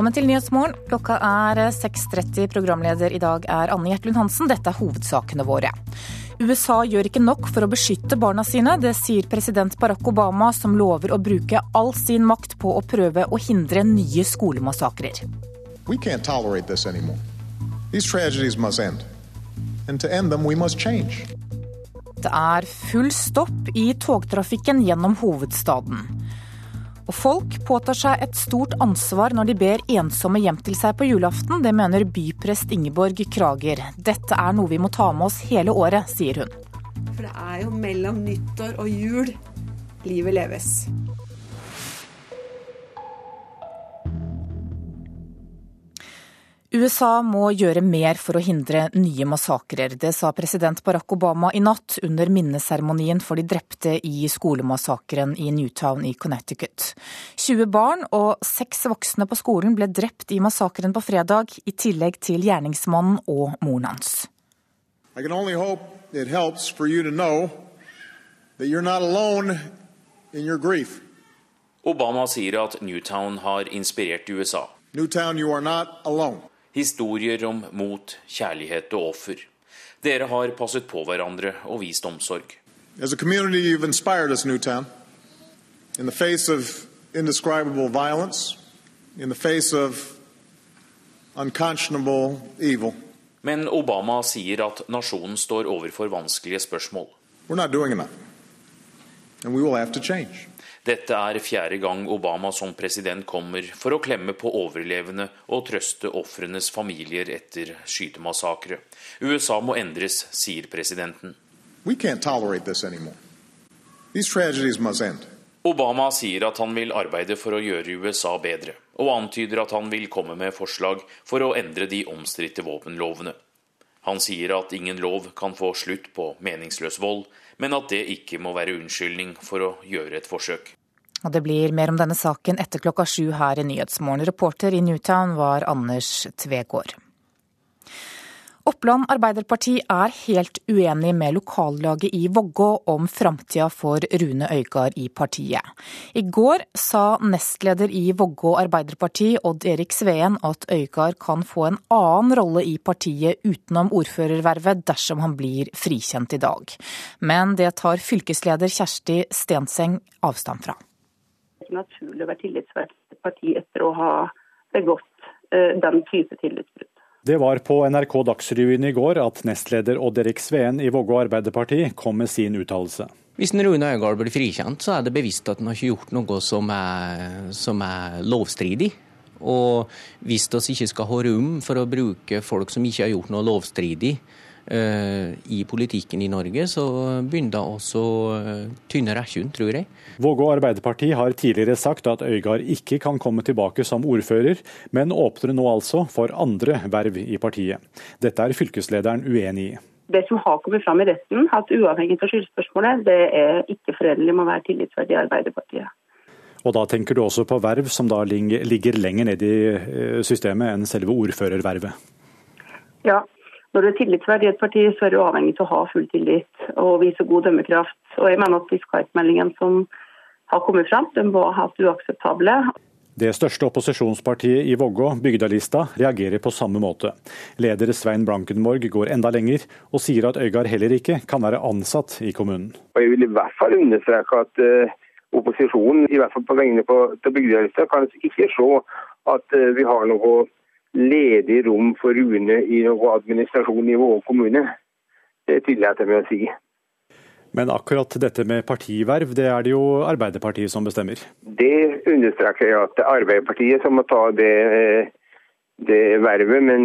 Velkommen til Nyhetsmorgen. Klokka er 6.30. Programleder i dag er Anne Gjertlund Hansen. Dette er hovedsakene våre. USA gjør ikke nok for å beskytte barna sine. Det sier president Barack Obama, som lover å bruke all sin makt på å prøve å hindre nye skolemassakrer. We can't tolerate this anymore. These tragedies must end. And to end them, we must change. Det er full stopp i togtrafikken gjennom hovedstaden. Og folk påtar seg et stort ansvar når de ber ensomme hjem til seg på julaften. Det mener byprest Ingeborg Krager. Dette er noe vi må ta med oss hele året, sier hun. For det er jo mellom nyttår og jul livet leves. USA må gjøre mer for å hindre nye massakrer. Det sa president Barack Obama i natt under minneseremonien for de drepte i skolemassakren i Newtown i Connecticut. 20 barn og seks voksne på skolen ble drept i massakren på fredag, i tillegg til gjerningsmannen og moren hans. I can only hope it helps for you to know that you're not alone in your grief. Obama sier at Newtown har inspirert USA. Newtown, you are not alone. Historier om mot, kjærlighet og offer. Dere har passet på hverandre og vist omsorg. As a community, you've inspired us, Newtown. In the face of indescribable violence, in the face of unconscionable evil. Men Obama sier at nasjonen står overfor vanskelige spørsmål. We're not doing enough. And we will have to change. Dette er fjerde gang Obama som president kommer for å klemme på overlevende og trøste ofrenes familier etter skytemassakre. USA må endres, sier presidenten. Obama sier at han vil arbeide for å gjøre USA bedre, og antyder at han vil komme med forslag for å endre de omstridte våpenlovene. Han sier at ingen lov kan få slutt på meningsløs vold, men at det ikke må være unnskyldning for å gjøre et forsøk. Og Det blir mer om denne saken etter klokka sju her i Nyhetsmorgen. Reporter i Newtown var Anders Tvegård. Oppland Arbeiderparti er helt uenig med lokallaget i Vågå om framtida for Rune Øygard i partiet. I går sa nestleder i Vågå Arbeiderparti, Odd Erik Sveen, at Øygard kan få en annen rolle i partiet utenom ordførervervet dersom han blir frikjent i dag. Men det tar fylkesleder Kjersti Stenseng avstand fra. Ikke naturlig å være tillitsvalgt i et parti etter å ha begått eh, den type tillitsbrudd. Det var på NRK Dagsrevyen i går at nestleder Odd Erik Sveen i Vågå Arbeiderparti kom med sin uttalelse. Hvis Rune Øygard blir frikjent, så er det bevisst at han har ikke gjort noe som er, som er lovstridig. Og hvis vi ikke skal ha rom for å bruke folk som ikke har gjort noe lovstridig i politikken i Norge, så begynner det også uh, tynne rekkjen, tror jeg. Vågå Arbeiderparti har tidligere sagt at Øygard ikke kan komme tilbake som ordfører, men åpner nå altså for andre verv i partiet. Dette er fylkeslederen uenig i. Det som har kommet fram i retten, at uavhengig av skyldspørsmålet, det er ikke forenlig med å være tillitsverdig i Arbeiderpartiet. Og da tenker du også på verv som da ligger lenger ned i systemet enn selve ordførervervet? Ja, når du er tillitsverdig i et parti, så er du avhengig av å ha full tillit og vise god dømmekraft. Og jeg mener at fiskalitmeldingen som har kommet fram, den var helt uakseptable. Det største opposisjonspartiet i Vågå, Bygdalista, reagerer på samme måte. Leder Svein Blankenborg går enda lenger, og sier at Øygard heller ikke kan være ansatt i kommunen. Jeg vil i hvert fall understreke at uh, opposisjonen, i hvert fall på vegne av Bygdalista, kan ikke se at uh, vi har noe ledig rom for Rune i noe administrasjon i Vågå kommune. Det tillater jeg meg å si. Men akkurat dette med partiverv, det er det jo Arbeiderpartiet som bestemmer? Det understreker jeg at det er Arbeiderpartiet som må ta det, det vervet. Men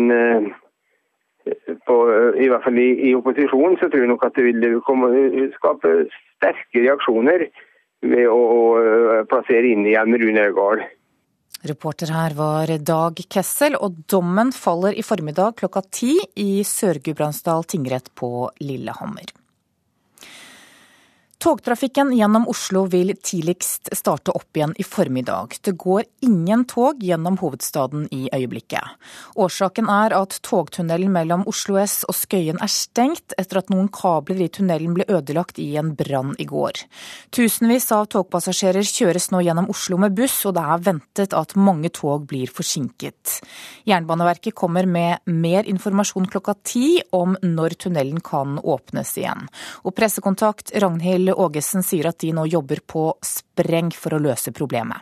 på, i hvert fall i, i opposisjon så tror jeg nok at det vil komme, skape sterke reaksjoner ved å, å plassere inn igjen Rune Øygard. Reporter her var Dag Kessel, og dommen faller i formiddag klokka ti i Sør-Gudbrandsdal tingrett på Lillehammer. Togtrafikken gjennom Oslo vil tidligst starte opp igjen i formiddag. Det går ingen tog gjennom hovedstaden i øyeblikket. Årsaken er at togtunnelen mellom Oslo S og Skøyen er stengt etter at noen kabler i tunnelen ble ødelagt i en brann i går. Tusenvis av togpassasjerer kjøres nå gjennom Oslo med buss, og det er ventet at mange tog blir forsinket. Jernbaneverket kommer med mer informasjon klokka ti om når tunnelen kan åpnes igjen. Og pressekontakt Ragnhild Kjell Ågesen sier at de nå jobber på spreng for å løse problemet.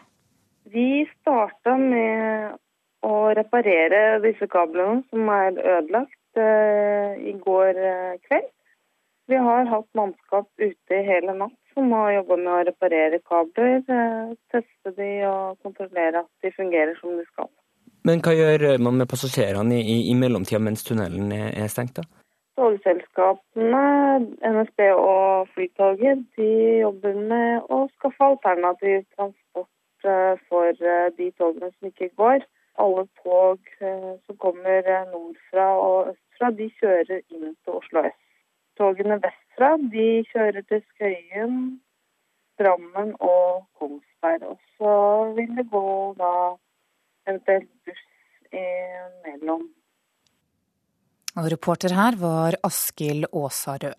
Vi starta med å reparere disse kablene som er ødelagt eh, i går eh, kveld. Vi har hatt mannskap ute hele natt som har jobba med å reparere kabler, eh, teste de og kontrollere at de fungerer som de skal. Men hva gjør man med passasjerene i, i mellomtida mens tunnelen er, er stengt? da? Togselskapene, NSB og Flytoget, de jobber med å skaffe alternativ transport eh, for eh, de togene som ikke går. Alle tog eh, som kommer nordfra og østfra, de kjører inn til Oslo S. Togene vestfra de kjører til Skøyen, Drammen og Kongsberg. Og så vil det gå da eventuelt buss imellom. Og reporter her var Askild Aasarød.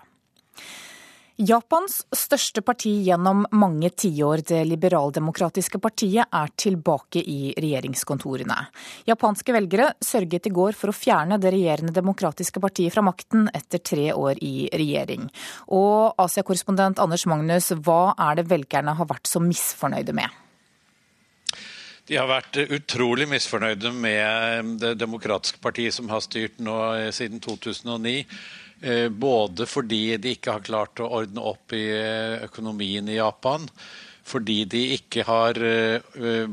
Japans største parti gjennom mange tiår, det liberaldemokratiske partiet, er tilbake i regjeringskontorene. Japanske velgere sørget i går for å fjerne det regjerende demokratiske partiet fra makten etter tre år i regjering. Og Asia-korrespondent Anders Magnus, hva er det velgerne har vært så misfornøyde med? De har vært utrolig misfornøyde med Det demokratiske partiet som har styrt nå eh, siden 2009. Eh, både fordi de ikke har klart å ordne opp i eh, økonomien i Japan, fordi de ikke har,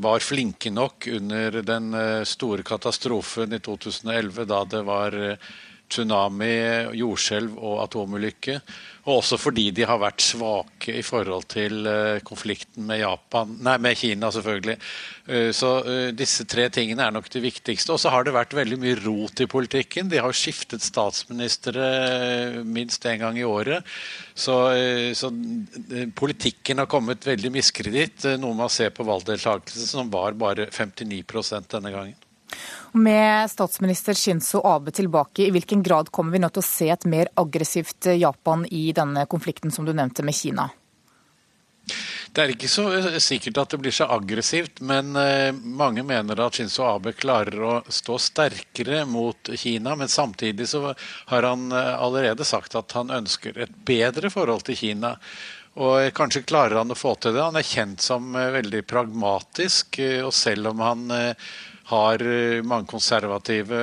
var flinke nok under den store katastrofen i 2011, da det var tsunami, jordskjelv og atomulykke. Og også fordi de har vært svake i forhold til eh, konflikten med, Japan, nei, med Kina, selvfølgelig. Eh, så eh, disse tre tingene er nok det viktigste. Og så har det vært veldig mye rot i politikken. De har skiftet statsministre minst én gang i året. Så, så, politikken har kommet veldig miskreditt, noe man ser på valgdeltakelse, som var bare 59% denne gangen. Med statsminister Shinzo Abe tilbake, i hvilken grad kommer vi nå til å se et mer aggressivt Japan i denne konflikten som du nevnte med Kina? Det er ikke så eh, sikkert at det blir så aggressivt, men eh, mange mener at Shinzo Abe klarer å stå sterkere mot Kina. Men samtidig så har han eh, allerede sagt at han ønsker et bedre forhold til Kina. Og kanskje klarer han å få til det. Han er kjent som veldig pragmatisk, og selv om han har eh, mange konservative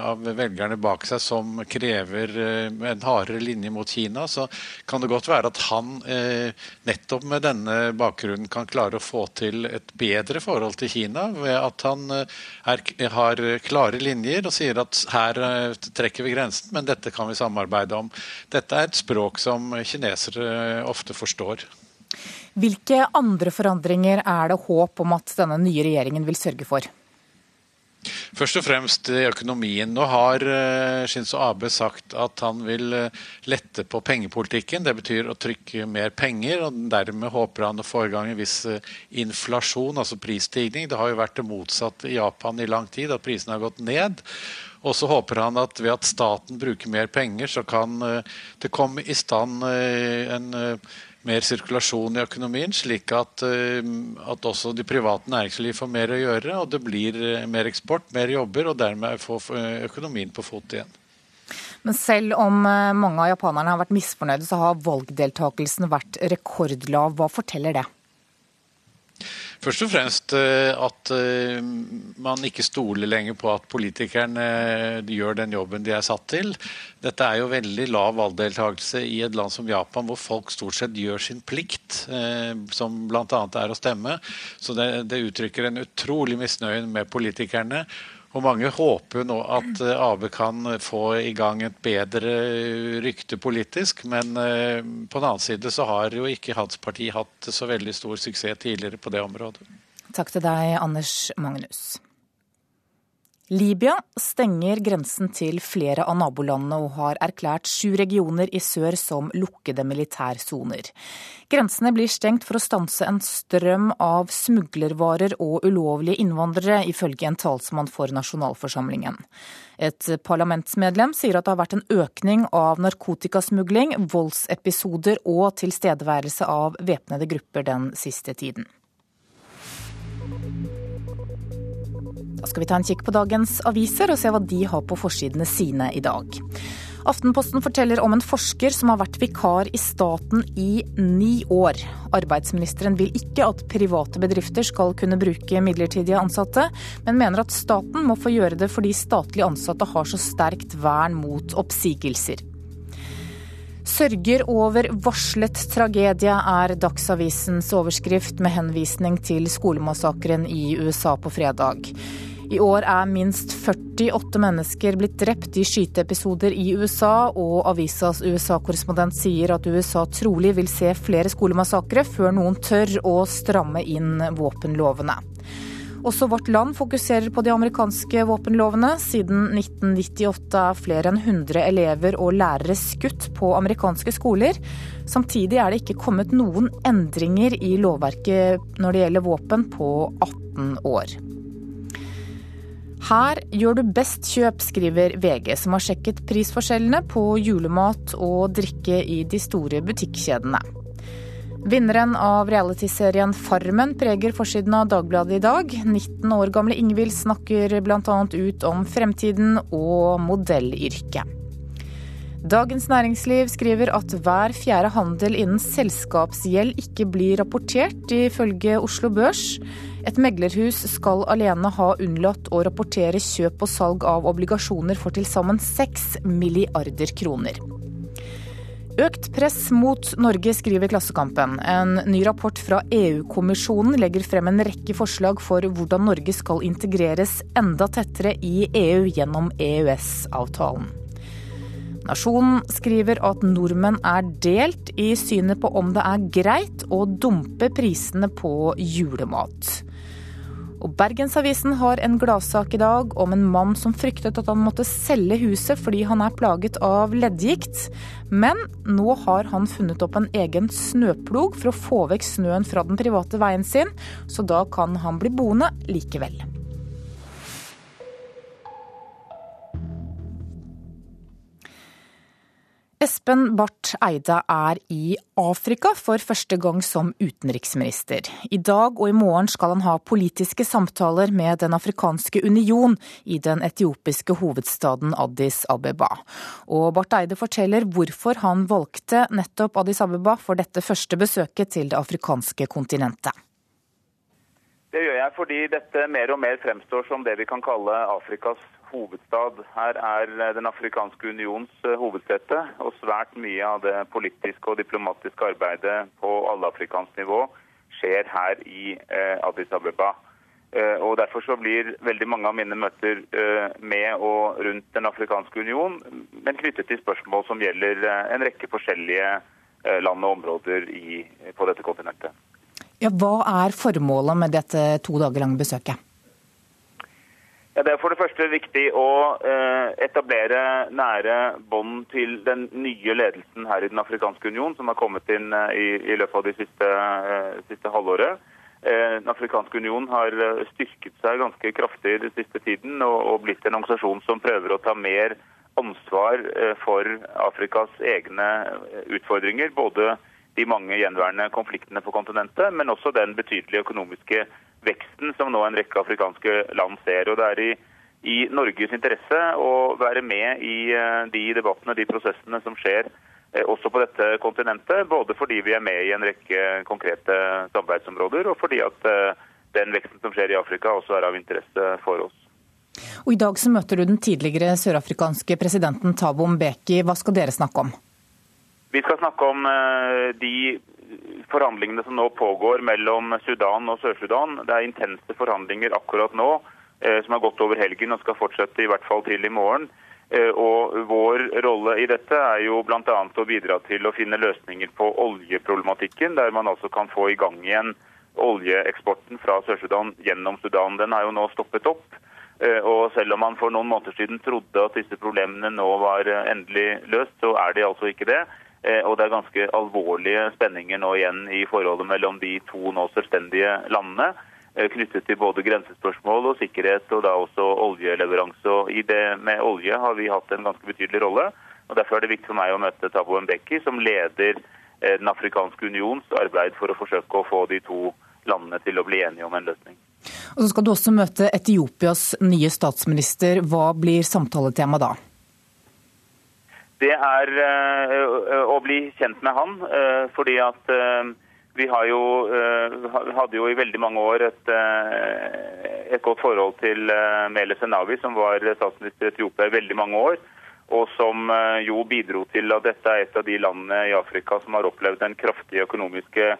av velgerne bak seg som krever eh, en hardere linje mot Kina, så kan det godt være at han eh, nettopp med denne bakgrunnen kan klare å få til et bedre forhold til Kina ved at han er, har klare linjer og sier at her trekker vi grensen, men dette kan vi samarbeide om. Dette er et språk som kinesere ofte forstår. Hvilke andre forandringer er det håp om at denne nye regjeringen vil sørge for? Først og fremst i økonomien. Nå har eh, Shinzo Abe sagt at han vil eh, lette på pengepolitikken. Det betyr å trykke mer penger, og dermed håper han å få i gang en viss eh, inflasjon, altså prisstigning. Det har jo vært det motsatte i Japan i lang tid, at prisene har gått ned. Og så håper han at ved at staten bruker mer penger, så kan det komme i stand en mer sirkulasjon i økonomien, slik at, eh, at også de private næringsliv får mer å gjøre. Og det blir eh, mer eksport, mer jobber, og dermed får økonomien på fot igjen. Men selv om eh, mange av japanerne har vært misfornøyde, så har valgdeltakelsen vært rekordlav. Hva forteller det? Først og fremst eh, at eh, man ikke stoler lenger på at politikerne eh, gjør den jobben de er satt til. Dette er jo veldig lav valgdeltakelse i et land som Japan, hvor folk stort sett gjør sin plikt, som bl.a. er å stemme. Så det, det uttrykker en utrolig misnøye med politikerne. Og mange håper nå at eh, AB kan få i gang et bedre rykte politisk, men eh, på den annen side så har jo ikke hans parti hatt så veldig stor suksess tidligere på det området. Takk til deg, Anders Magnus. Libya stenger grensen til flere av nabolandene og har erklært sju regioner i sør som lukkede militærsoner. Grensene blir stengt for å stanse en strøm av smuglervarer og ulovlige innvandrere, ifølge en talsmann for nasjonalforsamlingen. Et parlamentsmedlem sier at det har vært en økning av narkotikasmugling, voldsepisoder og tilstedeværelse av væpnede grupper den siste tiden. Da skal vi ta en kikk på dagens aviser og se hva de har på forsidene sine i dag. Aftenposten forteller om en forsker som har vært vikar i staten i ni år. Arbeidsministeren vil ikke at private bedrifter skal kunne bruke midlertidige ansatte, men mener at staten må få gjøre det fordi statlige ansatte har så sterkt vern mot oppsigelser. Sørger over varslet tragedie er Dagsavisens overskrift med henvisning til skolemassakren i USA på fredag. I år er minst 48 mennesker blitt drept i skyteepisoder i USA, og avisas USA-korrespondent sier at USA trolig vil se flere skolemassakre før noen tør å stramme inn våpenlovene. Også Vårt Land fokuserer på de amerikanske våpenlovene. Siden 1998 er flere enn 100 elever og lærere skutt på amerikanske skoler. Samtidig er det ikke kommet noen endringer i lovverket når det gjelder våpen på 18 år. Her gjør du best kjøp, skriver VG, som har sjekket prisforskjellene på julemat og drikke i de store butikkjedene. Vinneren av realityserien Farmen preger forsiden av Dagbladet i dag. 19 år gamle Ingvild snakker bl.a. ut om fremtiden og modellyrket. Dagens Næringsliv skriver at hver fjerde handel innen selskapsgjeld ikke blir rapportert, ifølge Oslo Børs. Et meglerhus skal alene ha unnlatt å rapportere kjøp og salg av obligasjoner for til sammen 6 milliarder kroner. Økt press mot Norge, skriver Klassekampen. En ny rapport fra EU-kommisjonen legger frem en rekke forslag for hvordan Norge skal integreres enda tettere i EU gjennom EØS-avtalen. Nasjonen skriver at nordmenn er delt i synet på om det er greit å dumpe prisene på julemat. Og Bergensavisen har en gladsak i dag om en mann som fryktet at han måtte selge huset fordi han er plaget av leddgikt. Men nå har han funnet opp en egen snøplog for å få vekk snøen fra den private veien sin, så da kan han bli boende likevel. Espen Barth Eide er i Afrika for første gang som utenriksminister. I dag og i morgen skal han ha politiske samtaler med Den afrikanske union i den etiopiske hovedstaden Addis Abeba. Og Barth Eide forteller hvorfor han valgte nettopp Addis Abeba for dette første besøket til det afrikanske kontinentet. Det gjør jeg fordi dette mer og mer fremstår som det vi kan kalle Afrikas hovedstad. Her er eh, Den afrikanske unions eh, hovedsete, og svært mye av det politiske og diplomatiske arbeidet på allafrikansk nivå skjer her i eh, Addis Abeba. Og Derfor så blir veldig mange av mine møter med og rundt Den afrikanske union, men knyttet til spørsmål som gjelder en rekke forskjellige land og områder på dette kontinentet. Ja, hva er formålet med dette to dager lange besøket? Ja, det er for det første viktig å eh, etablere nære bånd til den nye ledelsen her i Den afrikanske union, som har kommet inn eh, i, i løpet av de siste, eh, siste halvåret. Den afrikanske union har styrket seg ganske kraftig den siste tiden og, og blitt en organisasjon som prøver å ta mer ansvar for Afrikas egne utfordringer. Både de mange gjenværende konfliktene på kontinentet, men også den betydelige økonomiske veksten som nå en rekke afrikanske land ser. Og Det er i, i Norges interesse å være med i eh, de debattene de prosessene som skjer eh, også på dette kontinentet. Både fordi vi er med i en rekke konkrete samarbeidsområder, og fordi at eh, den veksten som skjer i Afrika også er av interesse for oss. Og I dag så møter du den tidligere sørafrikanske presidenten Thabo Mbeki. Hva skal dere snakke om? Vi skal snakke om de forhandlingene som nå pågår mellom Sudan og Sør-Sudan. Det er intense forhandlinger akkurat nå, eh, som har gått over helgen og skal fortsette i hvert fall til i morgen. Eh, og Vår rolle i dette er jo bl.a. å bidra til å finne løsninger på oljeproblematikken, der man altså kan få i gang igjen oljeeksporten fra Sør-Sudan gjennom Sudan. Den er jo nå stoppet opp. Eh, og selv om man for noen måneder siden trodde at disse problemene nå var eh, endelig løst, så er de altså ikke det. Eh, og det er ganske alvorlige spenninger nå igjen i forholdet mellom de to nå selvstendige landene. Knyttet til både grensespørsmål og sikkerhet, og da også oljeleveranse. Og I det med olje har vi hatt en ganske betydelig rolle. og Derfor er det viktig for meg å møte Tabo Mbeki, som leder Den afrikanske unions arbeid for å forsøke å få de to landene til å bli enige om en løsning. Og så skal du også møte Etiopias nye statsminister. Hva blir samtaletemaet da? Det er uh, å bli kjent med han. Uh, fordi at uh, vi jo, hadde jo i veldig mange år et, et godt forhold til Meles Zenawi, som var statsminister i Etiopia i veldig mange år. Og som jo bidro til at dette er et av de landene i Afrika som har opplevd den kraftige økonomiske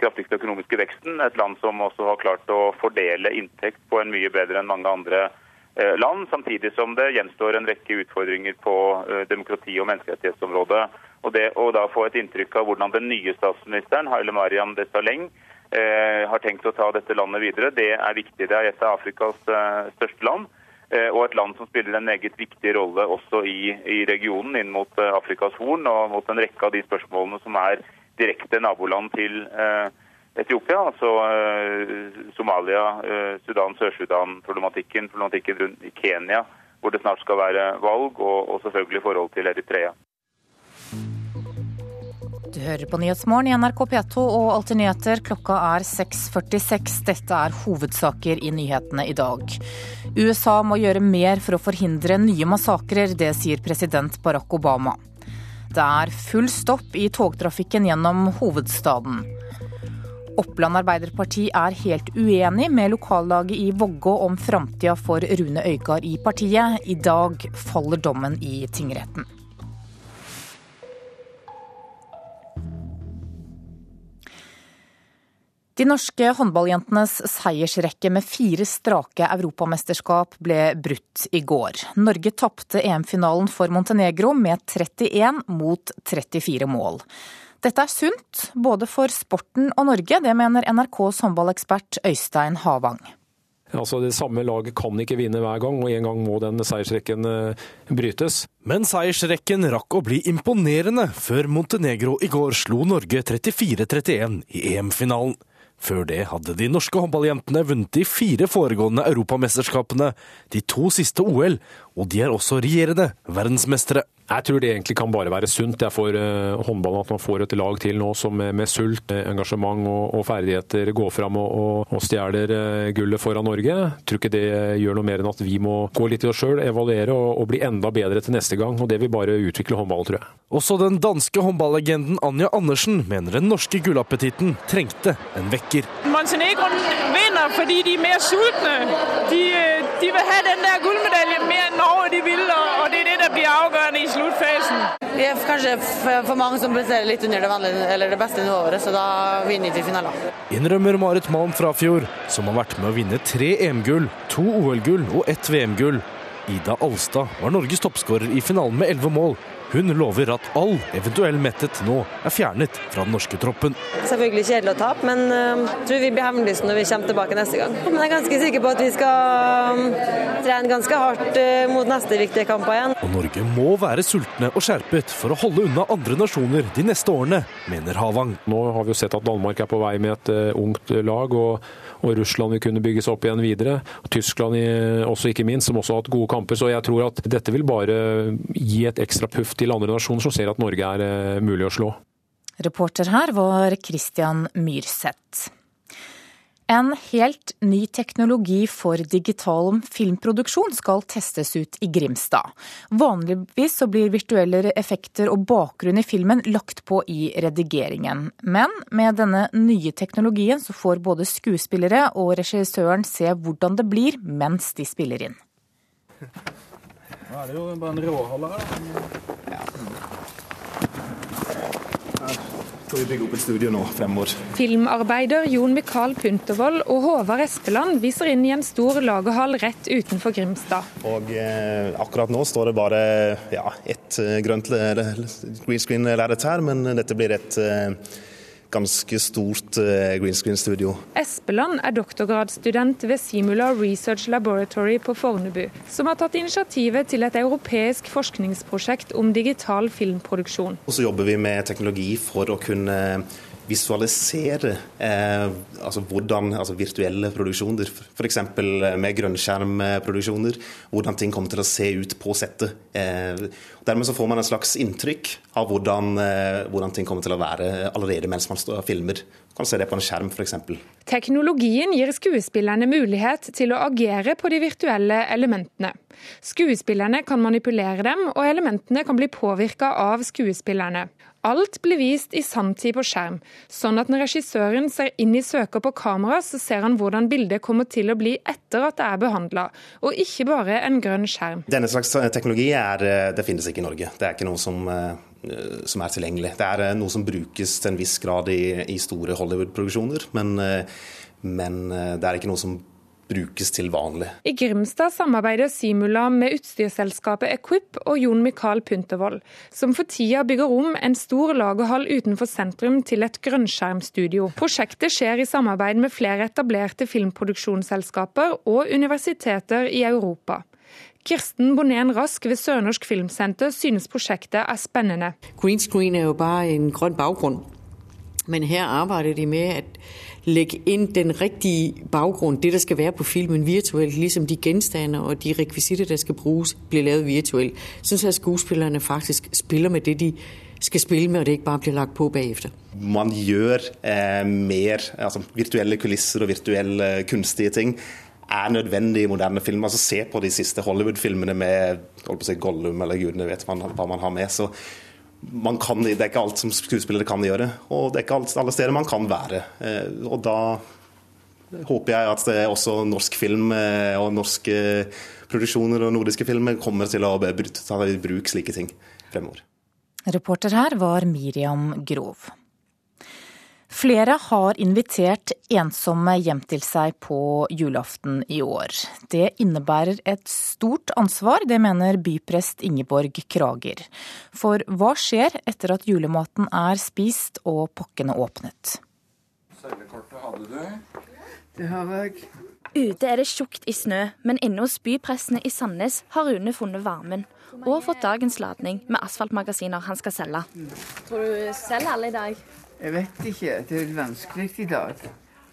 kraftigste økonomiske veksten. Et land som også har klart å fordele inntekt på en mye bedre enn mange andre eh, land, samtidig som det gjenstår en rekke utfordringer på eh, demokrati- og menneskerettighetsområdet. Og det å da få et inntrykk av hvordan den nye statsministeren, Haile Mariam Desaleng, eh, har tenkt å ta dette landet videre, det er viktig. Det er et av Afrikas største land. Og et land som spiller en meget viktig rolle også i, i regionen, inn mot Afrikas Horn og mot en rekke av de spørsmålene som er direkte naboland til eh, Etiopia, altså eh, Somalia, eh, Sudan, Sør-Sudan-problematikken, problematikken rundt Kenya, hvor det snart skal være valg, og, og selvfølgelig forhold til Eritrea. Du hører på Nyhetsmorgen i NRK P2 og Alltid nyheter. Klokka er 6.46. Dette er hovedsaker i nyhetene i dag. USA må gjøre mer for å forhindre nye massakrer, det sier president Barack Obama. Det er full stopp i togtrafikken gjennom hovedstaden. Oppland Arbeiderparti er helt uenig med lokallaget i Vågå om framtida for Rune Øygard i partiet. I dag faller dommen i tingretten. De norske håndballjentenes seiersrekke med fire strake europamesterskap ble brutt i går. Norge tapte EM-finalen for Montenegro med 31 mot 34 mål. Dette er sunt, både for sporten og Norge, det mener NRKs håndballekspert Øystein Havang. Altså Det samme laget kan ikke vinne hver gang, og en gang må den seiersrekken eh, brytes. Men seiersrekken rakk å bli imponerende før Montenegro i går slo Norge 34-31 i EM-finalen. Før det hadde de norske håndballjentene vunnet de fire foregående europamesterskapene, de to siste OL, og de er også regjerende verdensmestere. Jeg tror det egentlig kan bare være sunt jeg for uh, håndballen at man får et lag til nå som med, med sult, engasjement og, og, ferdigheter går fram og, og, og stjeler uh, gullet foran Norge. Jeg tror ikke det gjør noe mer enn at vi må gå litt i oss sjøl, evaluere og, og, bli enda bedre til neste gang. og Det vil bare utvikle håndballen, tror jeg. Også den danske håndballegenden Anja Andersen mener den norske gullappetitten trengte en vekker. Montenegro vinner fordi de er mer sultne. De, de vil ha den der gullmedaljen mer enn Norge de vil, og blir avgjørende i sluttfasen. Vi er kanskje for mange som presterer litt under det, vanlige, eller det beste nivået, så da vinner vi finalen. Innrømmer Marit Malm Frafjord, som har vært med å vinne tre EM-gull, to OL-gull og ett VM-gull. Ida Alstad var Norges toppskårer i finalen med elleve mål, hun lover at all eventuell mettet nå er fjernet fra den norske troppen. Selvfølgelig kjedelig å tape, men jeg uh, tror vi blir hevnlysten når vi kommer tilbake neste gang. Men jeg er ganske sikker på at vi skal um, trene ganske hardt uh, mot neste viktige kamper igjen. Og Norge må være sultne og skjerpet for å holde unna andre nasjoner de neste årene, mener Havang. Nå har vi jo sett at Danmark er på vei med et ungt lag. og og Russland vil kunne bygges opp igjen videre. Tyskland også, ikke minst, som også har hatt gode kamper. Så jeg tror at dette vil bare gi et ekstra puff til andre nasjoner som ser at Norge er eh, mulig å slå. Reporter her var Christian Myrseth. En helt ny teknologi for digital filmproduksjon skal testes ut i Grimstad. Vanligvis så blir virtuelle effekter og bakgrunn i filmen lagt på i redigeringen. Men med denne nye teknologien så får både skuespillere og regissøren se hvordan det blir mens de spiller inn. Nå er det jo bare en råholder her. Ja. Skal vi bygge opp et studio nå fremover. Filmarbeider Jon Mikael Puntervold og Håvard Espeland viser inn i en stor lagerhall rett utenfor Grimstad. Og eh, Akkurat nå står det bare ja, ett eh, grønt green screen-lerret her, men dette blir et eh, ganske stort eh, green screen-studio. Espeland er doktorgradsstudent ved Simula Research Laboratory på Fornebu, som har tatt initiativet til et europeisk forskningsprosjekt om digital filmproduksjon. Og så jobber vi med teknologi for å kunne visualisere eh, altså hvordan, altså virtuelle produksjoner, f.eks. med grønnskjermproduksjoner. Hvordan ting kommer til å se ut på settet. Eh, dermed så får man en slags inntrykk av hvordan, eh, hvordan ting kommer til å være allerede mens man står og filmer. Man kan se det på en skjerm f.eks. Teknologien gir skuespillerne mulighet til å agere på de virtuelle elementene. Skuespillerne kan manipulere dem, og elementene kan bli påvirka av skuespillerne. Alt blir vist i sanntid på skjerm, sånn at når regissøren ser inn i søker på kamera, så ser han hvordan bildet kommer til å bli etter at det er behandla, og ikke bare en grønn skjerm. Denne slags teknologi er, eh, det finnes ikke i Norge. Det er ikke noe som, eh, som er tilgjengelig. Det er eh, noe som brukes til en viss grad i, i store Hollywood-produksjoner, men, men det er ikke noe som brukes til vanlig. I Grimstad samarbeider Simula med utstyrsselskapet Equip og Jon Mikael Puntervold, som for tida bygger om en stor lagerhall utenfor sentrum til et grønnskjermstudio. Prosjektet skjer i samarbeid med flere etablerte filmproduksjonsselskaper og universiteter i Europa. Kirsten Bonén Rask ved Sørnorsk Filmsenter synes prosjektet er spennende. Green screen er jo bare en grønn bakgrunn, men her arbeider de med at lægge ind den rigtige baggrund, det der skal være på filmen virtuelt, ligesom de genstander og de rekvisitter, der skal bruges, bliver lavet virtuelt. Sådan at skuespillerne faktisk spiller med det, de skal spille med, og det ikke bare bliver lagt på bagefter. Man gjør eh, mer altså virtuelle kulisser og virtuelle kunstige ting er nødvendig i moderne film. Altså Se på de siste Hollywood-filmene med holdt på å si Gollum eller gudene vet hva man har med. så kan, det er ikke alt som skuespillere kan gjøre, og det er ikke alle steder man kan være. Eh, og da håper jeg at også norsk film eh, og norske produksjoner og nordiske filmer kommer til å ta i bruk slike ting fremover. Reporter her var Miriam Grov. Flere har invitert ensomme hjem til seg på julaften i år. Det innebærer et stort ansvar, det mener byprest Ingeborg Krager. For hva skjer etter at julematen er spist og pakkene åpnet? Cellekortet hadde du. Det har jeg. Ute er det tjukt i snø, men inne hos byprestene i Sandnes har Rune funnet varmen. Og fått dagens ladning med asfaltmagasiner han skal selge. Tror du selger alle i dag? Jeg vet ikke. Det er vanskelig i dag.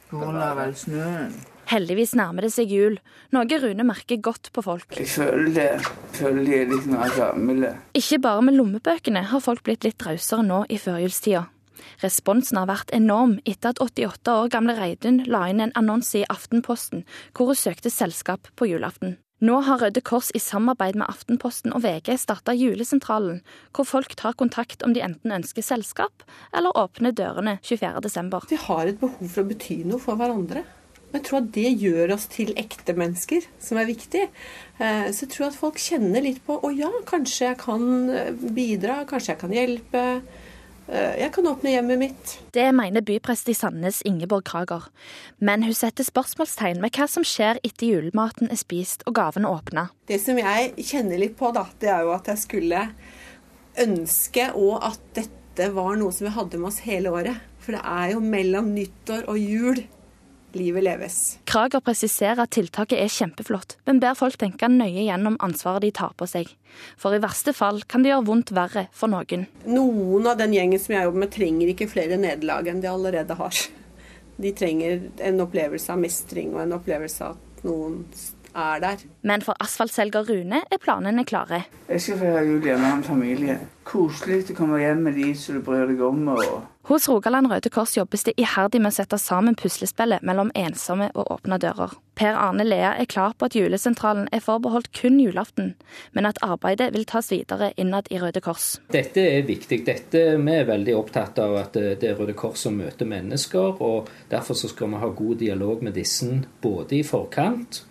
Pga. vel snøen. Heldigvis nærmer det seg jul, noe Rune merker godt på folk. Jeg føler det. Jeg føler de er litt mer gamle. Ikke bare med lommebøkene har folk blitt litt rausere nå i førjulstida. Responsen har vært enorm etter at 88 år gamle Reidun la inn en annonse i Aftenposten hvor hun søkte selskap på julaften. Nå har Røde Kors i samarbeid med Aftenposten og VG starta Julesentralen, hvor folk tar kontakt om de enten ønsker selskap eller åpner dørene 24.12. Vi har et behov for å bety noe for hverandre. Og jeg tror at det gjør oss til ekte mennesker, som er viktig. Eh, så jeg tror at folk kjenner litt på å ja, kanskje jeg kan eh, bidra, kanskje jeg kan hjelpe. Eh, jeg kan åpne hjemmet mitt. Det mener byprest i Sandnes Ingeborg Krager. Men hun setter spørsmålstegn med hva som skjer etter julematen er spist og gavene åpna. Det som jeg kjenner litt på, da, det er jo at jeg skulle ønske og at dette var noe som vi hadde med oss hele året. For det er jo mellom nyttår og jul livet leves. Krager presiserer at tiltaket er kjempeflott, men ber folk tenke nøye gjennom ansvaret de tar på seg. For i verste fall kan det gjøre vondt verre for noen. Noen av den gjengen som jeg jobber med, trenger ikke flere nederlag enn de allerede har. De trenger en opplevelse av mestring og en opplevelse av at noen er der. Men for asfaltselger Rune er planene klare. Jeg skal feire jul hjemme med familie. Koselig å komme hjem med de som du bryr deg om. og hos Rogaland Røde Kors jobbes det iherdig med å sette sammen puslespillet mellom ensomme og åpne dører. Per Arne Lea er klar på at julesentralen er forbeholdt kun julaften, men at arbeidet vil tas videre innad i Røde Kors. Dette er viktig. Dette, vi er veldig opptatt av at det er Røde Kors som møter mennesker. og Derfor skal vi ha god dialog med disse både i forkant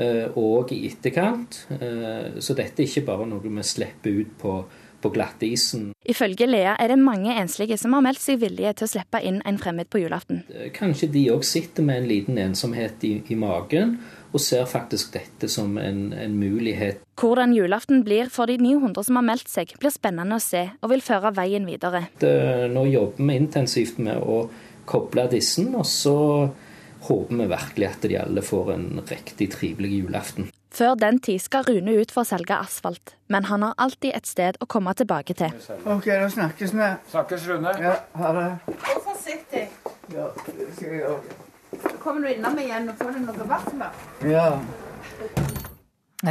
eh, og i etterkant. Eh, så dette er ikke bare noe vi slipper ut på på glattisen. Ifølge Lea er det mange enslige som har meldt seg villige til å slippe inn en fremmed på julaften. Kanskje de òg sitter med en liten ensomhet i, i magen og ser faktisk dette som en, en, mulighet. Hvordan julaften blir for de 900 som har meldt seg, blir spennende å se, og vil føre veien videre. Det, nå jobber vi intensivt med å koble disse, og så håper vi virkelig at de alle får en riktig trivelig julaften. Før den tid skal Rune ut for å selge asfalt, men han har alltid et sted å komme tilbake til. Ok, da snakkes vi. Snakkes, Rune. Ja, ha det. Vær forsiktig. Ja, det skal jeg gjøre. Så kommer du innom igjen og får deg noe varmt. Ja.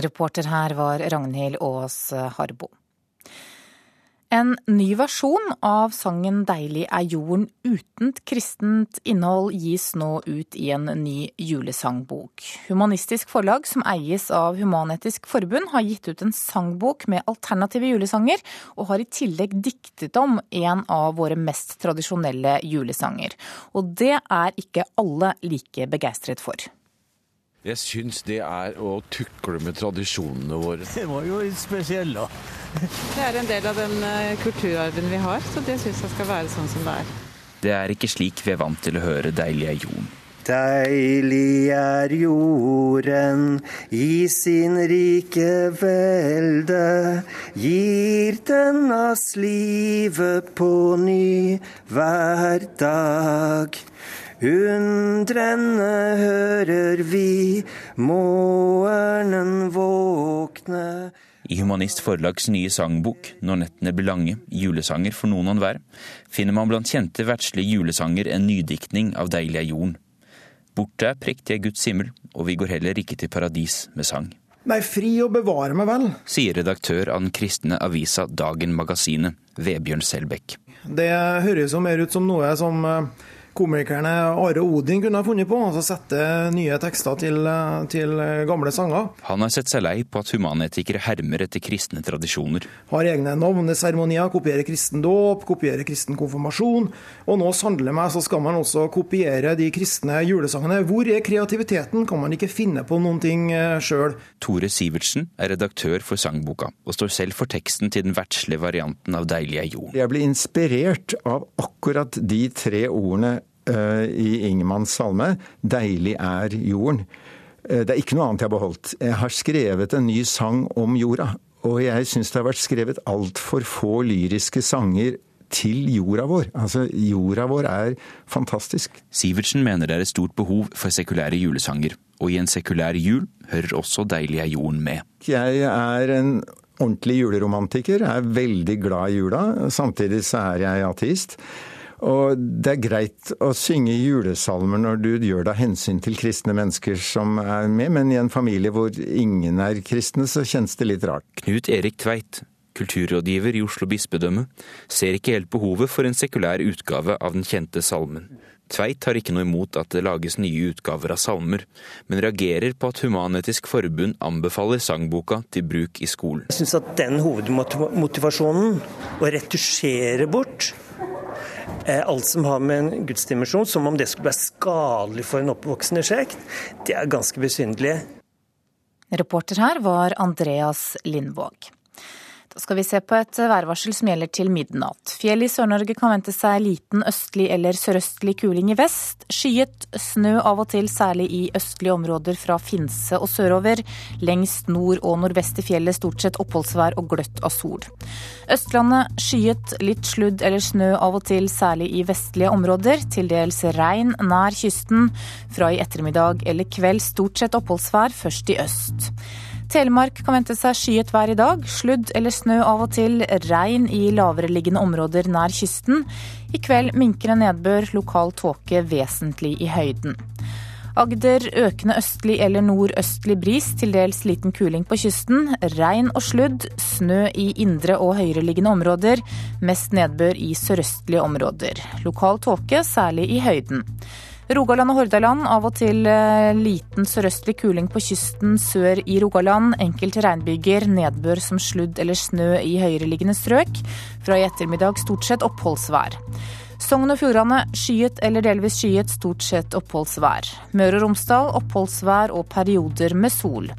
Reporter her var Ragnhild Aas Harbo. En ny versjon av sangen 'Deilig er jorden' uten kristent innhold gis nå ut i en ny julesangbok. Humanistisk Forlag, som eies av Human-Etisk Forbund, har gitt ut en sangbok med alternative julesanger, og har i tillegg diktet om en av våre mest tradisjonelle julesanger. Og det er ikke alle like begeistret for. Jeg syns det er å tukle med tradisjonene våre. Det var jo litt spesiell, da. Det er en del av den kulturarven vi har, så det syns jeg skal være sånn som det er. Det er ikke slik vi er vant til å høre 'Deilig er jorden'. Deilig er jorden i sin rike velde, gir den oss livet på ny hver dag. Undrende hører vi morgenen våkne. I Humanist Forlags nye sangbok 'Når nettene blir lange julesanger for noen og enhver', finner man blant kjente verdslige julesanger en nydiktning av 'Deilig er jorden'. Borte er prektige Guds himmel, og vi går heller ikke til paradis med sang. Nei, fri og bevare meg vel. Sier redaktør av den kristne avisa Dagen Magasinet, Vebjørn Selbekk. Det høres jo mer ut som noe som komikerne Are Odin kunne ha funnet på, altså sette nye tekster til, til, gamle sanger. Han har sett seg lei på at humanetikere hermer etter kristne tradisjoner. Har egne navneseremonier, kopierer kristen dåp, kopierer kristen konfirmasjon. Og nå sandler meg så skal man også kopiere de kristne julesangene. Hvor er kreativiteten? Kan man ikke finne på noen ting sjøl? Tore Sivertsen er redaktør for sangboka, og står selv for teksten til den verdslige varianten av Deilig er jorden. Jeg ble inspirert av akkurat de tre ordene i Ingemanns salme 'Deilig er jorden'. Det er ikke noe annet jeg har beholdt. Jeg har skrevet en ny sang om jorda. Og jeg syns det har vært skrevet altfor få lyriske sanger til jorda vår. Altså, jorda vår er fantastisk. Sivertsen mener det er et stort behov for sekulære julesanger. Og i en sekulær jul hører også 'Deilig er jorden' med. Jeg er en ordentlig juleromantiker. Jeg er veldig glad i jula. Samtidig så er jeg ateist. Og det er greit å synge julesalmer når du gjør det hensyn til kristne mennesker som er med, men i en familie hvor ingen er kristne, så kjennes det litt rart. Knut Erik Tveit, kulturrådgiver i Oslo bispedømme, ser ikke helt behovet for en sekulær utgave av den kjente salmen. Tveit har ikke noe imot at det lages nye utgaver av salmer, men reagerer på at Human-Etisk Forbund anbefaler sangboka til bruk i skolen. Jeg syns at den hovedmotivasjonen, å retusjere bort alt som har med en gudsdimensjon, som om det skulle være skadelig for en oppvoksende slekt, det er ganske besynderlig. Reporter her var Andreas Lindvåg. Da skal vi se på et værvarsel som gjelder til midnatt. Fjell i Sør-Norge kan vente seg liten østlig eller sørøstlig kuling i vest. Skyet snø av og til, særlig i østlige områder fra Finse og sørover. Lengst nord og nordvest i fjellet stort sett oppholdsvær og gløtt av sol. Østlandet skyet, litt sludd eller snø av og til, særlig i vestlige områder. Til dels regn nær kysten. Fra i ettermiddag eller kveld stort sett oppholdsvær, først i øst. Telemark kan vente seg skyet vær i dag. Sludd eller snø av og til. Regn i lavereliggende områder nær kysten. I kveld minkende nedbør, lokal tåke vesentlig i høyden. Agder økende østlig eller nordøstlig bris, til dels liten kuling på kysten. Regn og sludd. Snø i indre og høyereliggende områder. Mest nedbør i sørøstlige områder. Lokal tåke, særlig i høyden. Rogaland og Hordaland av og til liten sørøstlig kuling på kysten sør i Rogaland. Enkelte regnbyger, nedbør som sludd eller snø i høyereliggende strøk. Fra i ettermiddag stort sett oppholdsvær. Sogn og Fjordane skyet eller delvis skyet, stort sett oppholdsvær. Møre og Romsdal oppholdsvær og perioder med sol.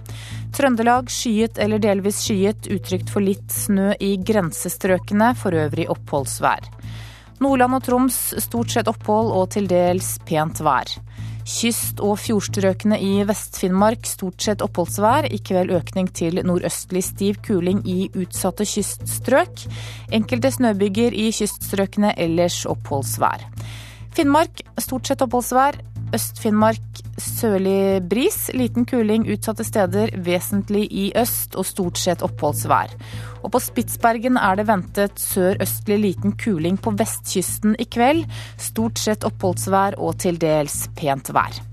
Trøndelag skyet eller delvis skyet, utrygt for litt snø i grensestrøkene, for øvrig oppholdsvær. Nordland og Troms stort sett opphold og til dels pent vær. Kyst- og fjordstrøkene i Vest-Finnmark stort sett oppholdsvær. I kveld økning til nordøstlig stiv kuling i utsatte kyststrøk. Enkelte snøbyger i kyststrøkene, ellers oppholdsvær. Finnmark stort sett oppholdsvær. Øst-Finnmark sørlig bris. Liten kuling utsatte steder, vesentlig i øst og stort sett oppholdsvær. Og på Spitsbergen er det ventet sørøstlig liten kuling på vestkysten i kveld. Stort sett oppholdsvær og til dels pent vær.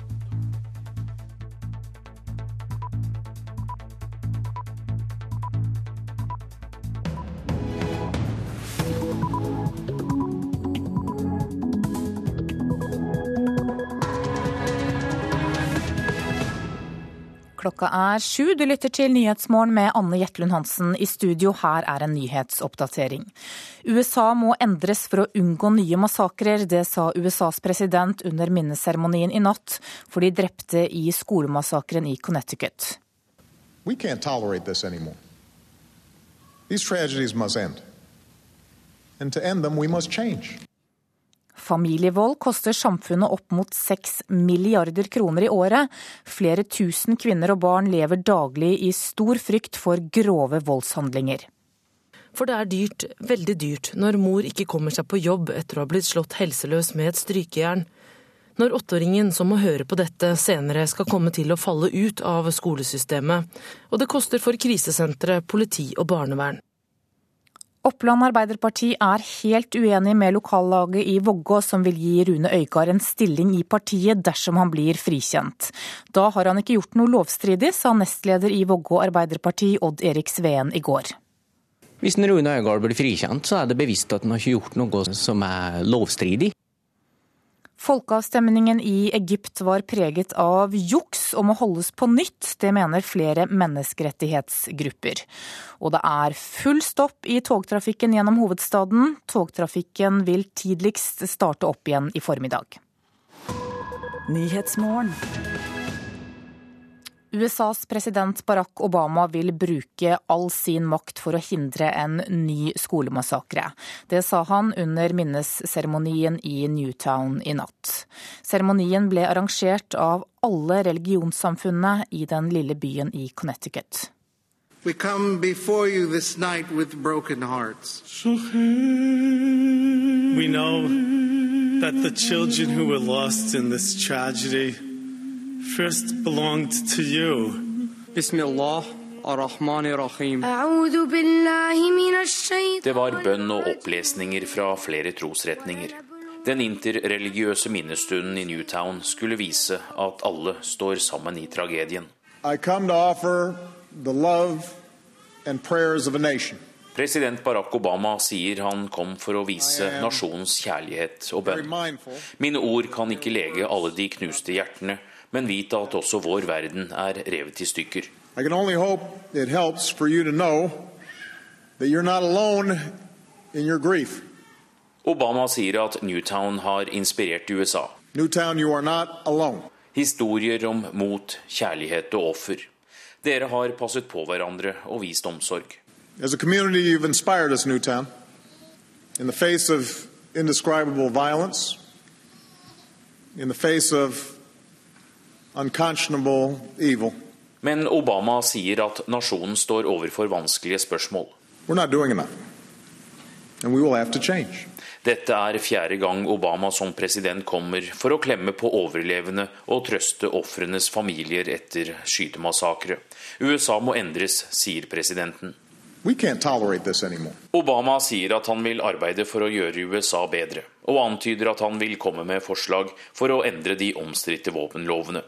Klokka er sju. Du lytter til Nyhetsmorgen med Anne Jetlund Hansen. I studio her er en nyhetsoppdatering. USA må endres for å unngå nye massakrer. Det sa USAs president under minneseremonien i natt for de drepte i skolemassakren i Connecticut. We can't tolerate this anymore. These tragedies must end. And to end them, we must change. Familievold koster samfunnet opp mot seks milliarder kroner i året. Flere tusen kvinner og barn lever daglig i stor frykt for grove voldshandlinger. For det er dyrt, veldig dyrt, når mor ikke kommer seg på jobb etter å ha blitt slått helseløs med et strykejern. Når åtteåringen som må høre på dette senere skal komme til å falle ut av skolesystemet. Og det koster for krisesentre, politi og barnevern. Oppland Arbeiderparti er helt uenig med lokallaget i Vågå, som vil gi Rune Øygard en stilling i partiet dersom han blir frikjent. Da har han ikke gjort noe lovstridig, sa nestleder i Vågå Arbeiderparti Odd Erik Sveen i går. Hvis Rune Øygard blir frikjent, så er det bevisst at han har ikke gjort noe som er lovstridig. Folkeavstemningen i Egypt var preget av juks og må holdes på nytt. Det mener flere menneskerettighetsgrupper. Og det er full stopp i togtrafikken gjennom hovedstaden. Togtrafikken vil tidligst starte opp igjen i formiddag. USAs president Barack Obama vil bruke all sin makt for å hindre en ny skolemassakre. Det sa han under minnesseremonien i Newtown i natt. Seremonien ble arrangert av alle religionssamfunnene i den lille byen i Connecticut. We come before you this night with broken hearts. We know that the children who were lost in this tragedy first belonged to you. Bismillah. Det var bønn og opplesninger fra flere trosretninger. Den interreligiøse minnestunden i Newtown skulle vise at alle står sammen i tragedien. I come to offer the love and prayers of a nation. President Barack Obama sier han kom for å vise nasjonens kjærlighet og bønn. Mine ord kan ikke lege alle de knuste hjertene, men vite at også vår verden er revet i stykker. I can only hope it helps for you to know that you're not alone in your grief. Obama sier at Newtown har inspirert USA. Newtown, you are not alone. Historier om mot, kjærlighet og offer. Dere har passet på hverandre og vist omsorg. As a community, you've inspired us, Newtown. In the face of indescribable violence, in the face of. Men Obama sier at nasjonen står overfor vanskelige spørsmål. We're not doing enough. And we will have to change. Dette er fjerde gang Obama som president kommer for å klemme på overlevende og trøste ofrenes familier etter skytemassakre. USA må endres, sier presidenten. Obama sier at han vil arbeide for å gjøre USA bedre, og antyder at han vil komme med forslag for å endre de omstridte våpenlovene.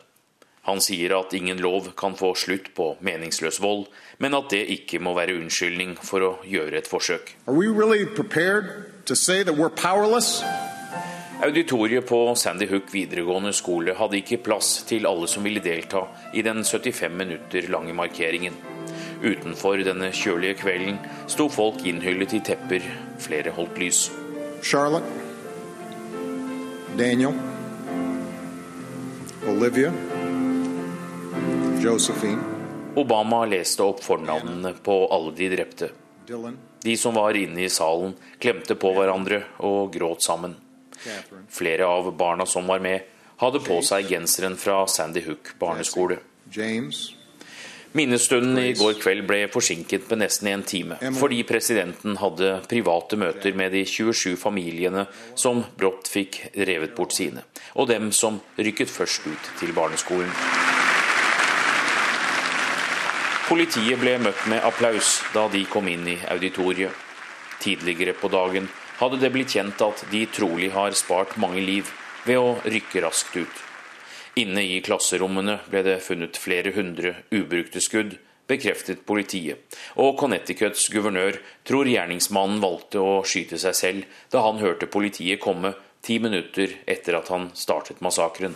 Han sier at ingen lov kan få slutt på meningsløs vold, men at det ikke må være unnskyldning for å gjøre et forsøk. Really Auditoriet på Sandy Hook videregående skole hadde ikke plass til alle som ville delta i den 75 minutter lange markeringen. Utenfor denne kjølige kvelden sto folk innhyllet i tepper, flere holdt lys. Charlotte, Daniel, Olivia, Josephine. Obama leste opp fornavnene på alle de drepte. De som var inne i salen, klemte på hverandre og gråt sammen. Flere av barna som var med, hadde på seg genseren fra Sandy Hook barneskole. Minnestunden i går kveld ble forsinket med nesten en time, fordi presidenten hadde private møter med de 27 familiene som brått fikk revet bort sine, og dem som rykket først ut til barneskolen. Politiet ble møtt med applaus da de kom inn i auditoriet. Tidligere på dagen hadde det blitt kjent at de trolig har spart mange liv ved å rykke raskt ut. Inne i klasserommene ble det funnet flere hundre ubrukte skudd, bekreftet politiet, og Connecticuts guvernør tror gjerningsmannen valgte å skyte seg selv da han hørte politiet komme ti minutter etter at han startet massakren.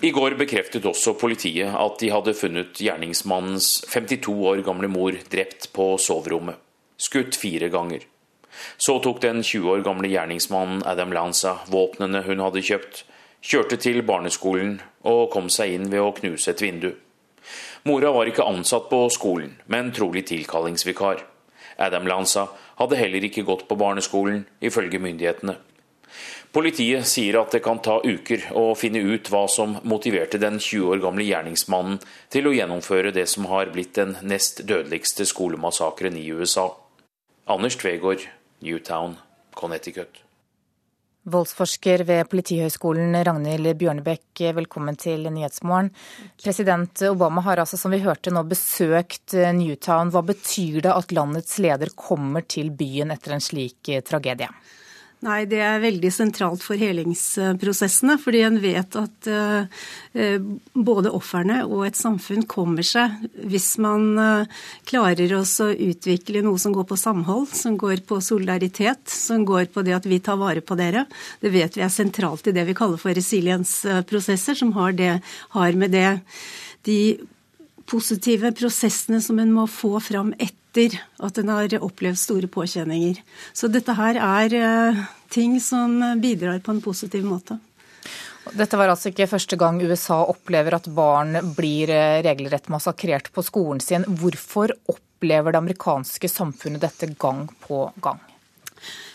I går bekreftet også politiet at de hadde funnet gjerningsmannens 52 år gamle mor drept på soverommet, skutt fire ganger. Så tok den 20 år gamle gjerningsmannen Adam Lanza våpnene hun hadde kjøpt, kjørte til barneskolen og kom seg inn ved å knuse et vindu. Mora var ikke ansatt på skolen, men trolig tilkallingsvikar. Adam Lanza hadde heller ikke gått på barneskolen, ifølge myndighetene. Politiet sier at det kan ta uker å finne ut hva som motiverte den 20 år gamle gjerningsmannen til å gjennomføre det som har blitt den nest dødeligste skolemassakren i USA. Anders Tvegård, Newtown, Connecticut. Voldsforsker ved Politihøgskolen Ragnhild Bjørnebekk, velkommen til Nyhetsmorgen. President Obama har altså, som vi hørte nå, besøkt Newtown. Hva betyr det at landets leder kommer til byen etter en slik tragedie? Nei, det er veldig sentralt for helingsprosessene. Fordi en vet at uh, både ofrene og et samfunn kommer seg hvis man uh, klarer å utvikle noe som går på samhold, som går på solidaritet, som går på det at vi tar vare på dere. Det vet vi er sentralt i det vi kaller for resiliensprosesser, som har, det, har med det de positive prosessene som en må få fram etter at en har opplevd store påkjenninger. Så dette her er eh, ting som bidrar på en positiv måte. Dette var altså ikke første gang USA opplever at barn blir eh, regelrett massakrert på skolen sin. Hvorfor opplever det amerikanske samfunnet dette gang på gang?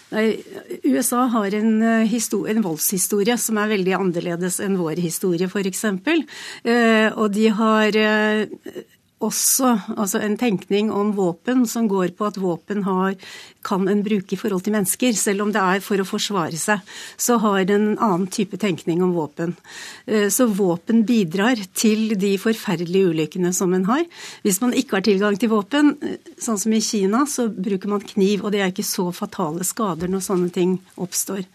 Nei, USA har en, eh, en, voldshistorie som er veldig annerledes enn vår historie, f.eks. Eh, og de har også altså en tenkning om våpen som går på at våpen har, kan en bruke i forhold til mennesker. Selv om det er for å forsvare seg, så har en annen type tenkning om våpen. Eh, så våpen bidrar til de forferdelige ulykkene som en har. Hvis man ikke har tilgang til våpen, eh, sånn som i Kina, så bruker man kniv, og det er ikke så fatale skader når sånne ting oppstår.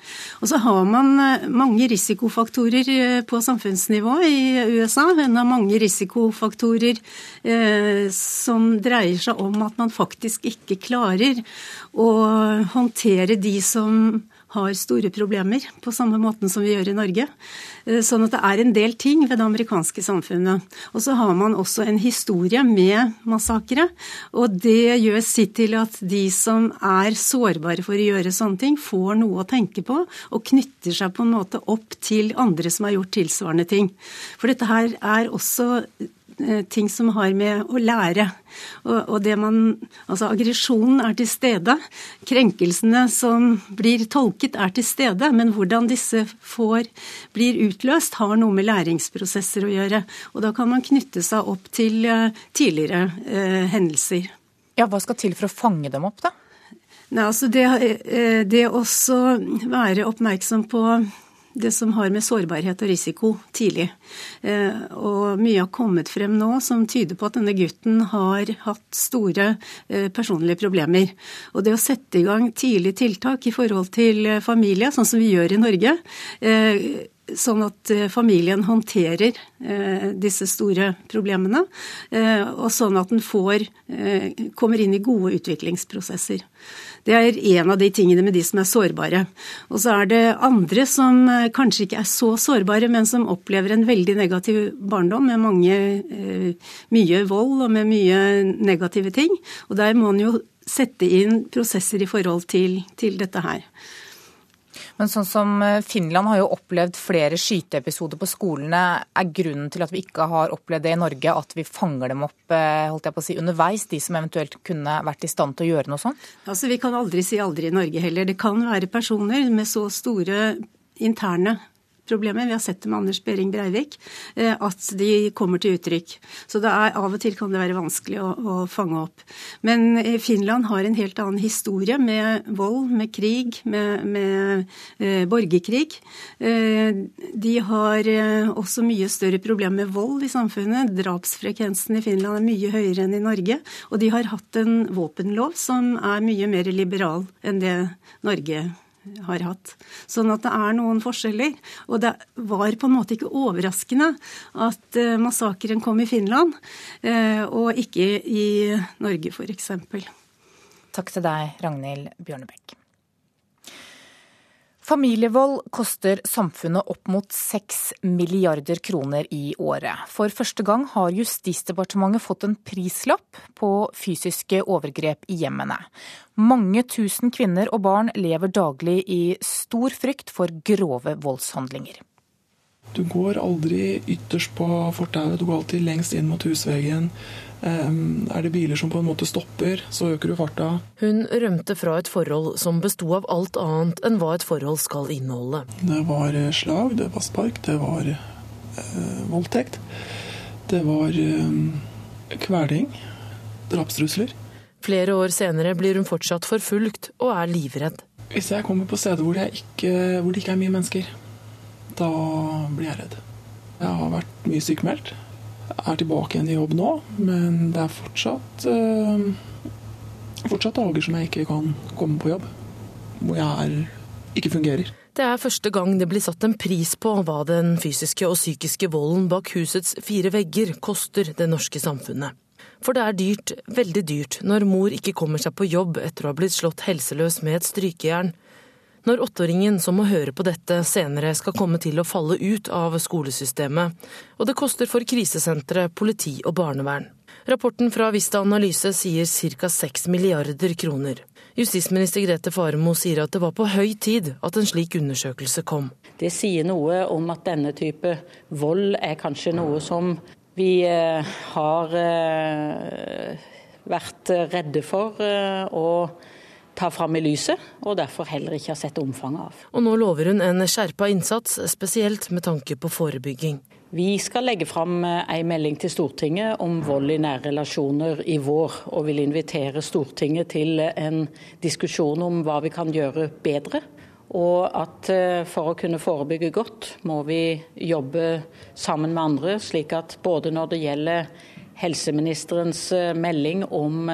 Og så har man eh, mange risikofaktorer på samfunnsnivå i USA. En har mange risikofaktorer Eh, som dreier seg om at man faktisk ikke klarer å håndtere de som har store problemer, på samme måten som vi gjør i Norge. Eh, sånn at det er en del ting ved det amerikanske samfunnet. Og så har man også en historie med massakre. Og det gjør sitt til at de som er sårbare for å gjøre sånne ting, får noe å tenke på, og knytter seg på en måte opp til andre som har gjort tilsvarende ting. For dette her er også ting som har med å lære. Og, og det man Altså aggresjonen er til stede. Krenkelsene som blir tolket, er til stede. Men hvordan disse får, blir utløst, har noe med læringsprosesser å gjøre. Og da kan man knytte seg opp til uh, tidligere eh, hendelser. Ja, Hva skal til for å fange dem opp, da? Nei, altså det, det også være oppmerksom på det som har med sårbarhet og risiko tidlig. Eh, og mye har kommet frem nå som tyder på at denne gutten har hatt store eh, personlige problemer. Og det å sette i gang tidlig tiltak i forhold til familie, sånn som vi gjør i Norge, eh, sånn at familien håndterer disse store problemene, og sånn at den får, kommer inn i gode utviklingsprosesser. Det er en av de tingene med de som er sårbare. Og så er det andre som eh, kanskje ikke er så sårbare, men som opplever en veldig negativ barndom med mange, eh, mye vold og med mye negative ting. Og der må en jo sette inn prosesser i forhold til, til dette her. Men sånn som eh, Finland har jo opplevd flere skyteepisoder på skolene. Er grunnen til at vi ikke har opplevd det i Norge at vi fanger dem opp eh, holdt jeg på å si, underveis, de som eventuelt kunne vært i stand til å gjøre noe sånt? Altså, Vi kan aldri si aldri i Norge heller. Det kan være personer med så store interne problemet, vi har sett det med Anders Behring Breivik, eh, at de kommer til uttrykk. Så er, av og til kan det være vanskelig å, å, fange opp. Men Finland har en helt annen historie med vold, med krig, med, med eh, borgerkrig. Eh, de har eh, også mye større problemer med vold i samfunnet. Drapsfrekvensen i Finland er mye høyere enn i Norge. Og de har hatt en våpenlov som er mye mer liberal enn det Norge har har hatt. Sånn at det er noen forskjeller. Og det var på en måte ikke overraskende at uh, massakren kom i Finland, uh, og ikke i Norge f.eks. Takk til deg, Ragnhild Bjørnebekk. Familievold koster samfunnet opp mot 6 milliarder kroner i året. For første gang har Justisdepartementet fått en prislapp på fysiske overgrep i hjemmene. Mange tusen kvinner og barn lever daglig i stor frykt for grove voldshandlinger. Du går aldri ytterst på fortauet, du går alltid lengst inn mot husveggen. Er det biler som på en måte stopper, så øker du farta. Hun rømte fra et forhold som besto av alt annet enn hva et forhold skal inneholde. Det var eh, slag, det var spark, det var eh, voldtekt. Det var eh, kveling, drapstrusler. Flere år senere blir hun fortsatt forfulgt og er livredd. Hvis jeg kommer på steder hvor, hvor det ikke er mye mennesker, da blir jeg redd. Jeg har vært mye sykemeldt er tilbake igjen i jobb nå, men det er fortsatt uh, fortsatt dager som jeg ikke kan komme på jobb. Hvor jeg er, ikke fungerer. Det er første gang det blir satt en pris på hva den fysiske og psykiske volden bak husets fire vegger koster det norske samfunnet. For det er dyrt, veldig dyrt, når mor ikke kommer seg på jobb etter å ha blitt slått helseløs med et strykejern, når åtteåringen som må høre på dette senere skal komme til å falle ut av skolesystemet, og det koster for krisesentre, politi og barnevern. Rapporten fra Vista Analyse sier ca. 6 milliarder kroner. Justisminister Grete Faremo sier at det var på høy tid at en slik undersøkelse kom. Det sier noe om at denne type vold er kanskje noe som vi eh, har eh, vært redde for. Eh, og ta fram i lyset, og derfor heller ikke har sett omfanget av. Og nå lover hun en skjerpa innsats, spesielt med tanke på forebygging. Vi skal legge fram eh, en melding til Stortinget om vold i nære relasjoner i vår, og vil invitere Stortinget til en diskusjon om hva vi kan gjøre bedre. Og at eh, for å kunne forebygge godt, må vi jobbe sammen med andre, slik at både når det gjelder helseministerens eh, melding om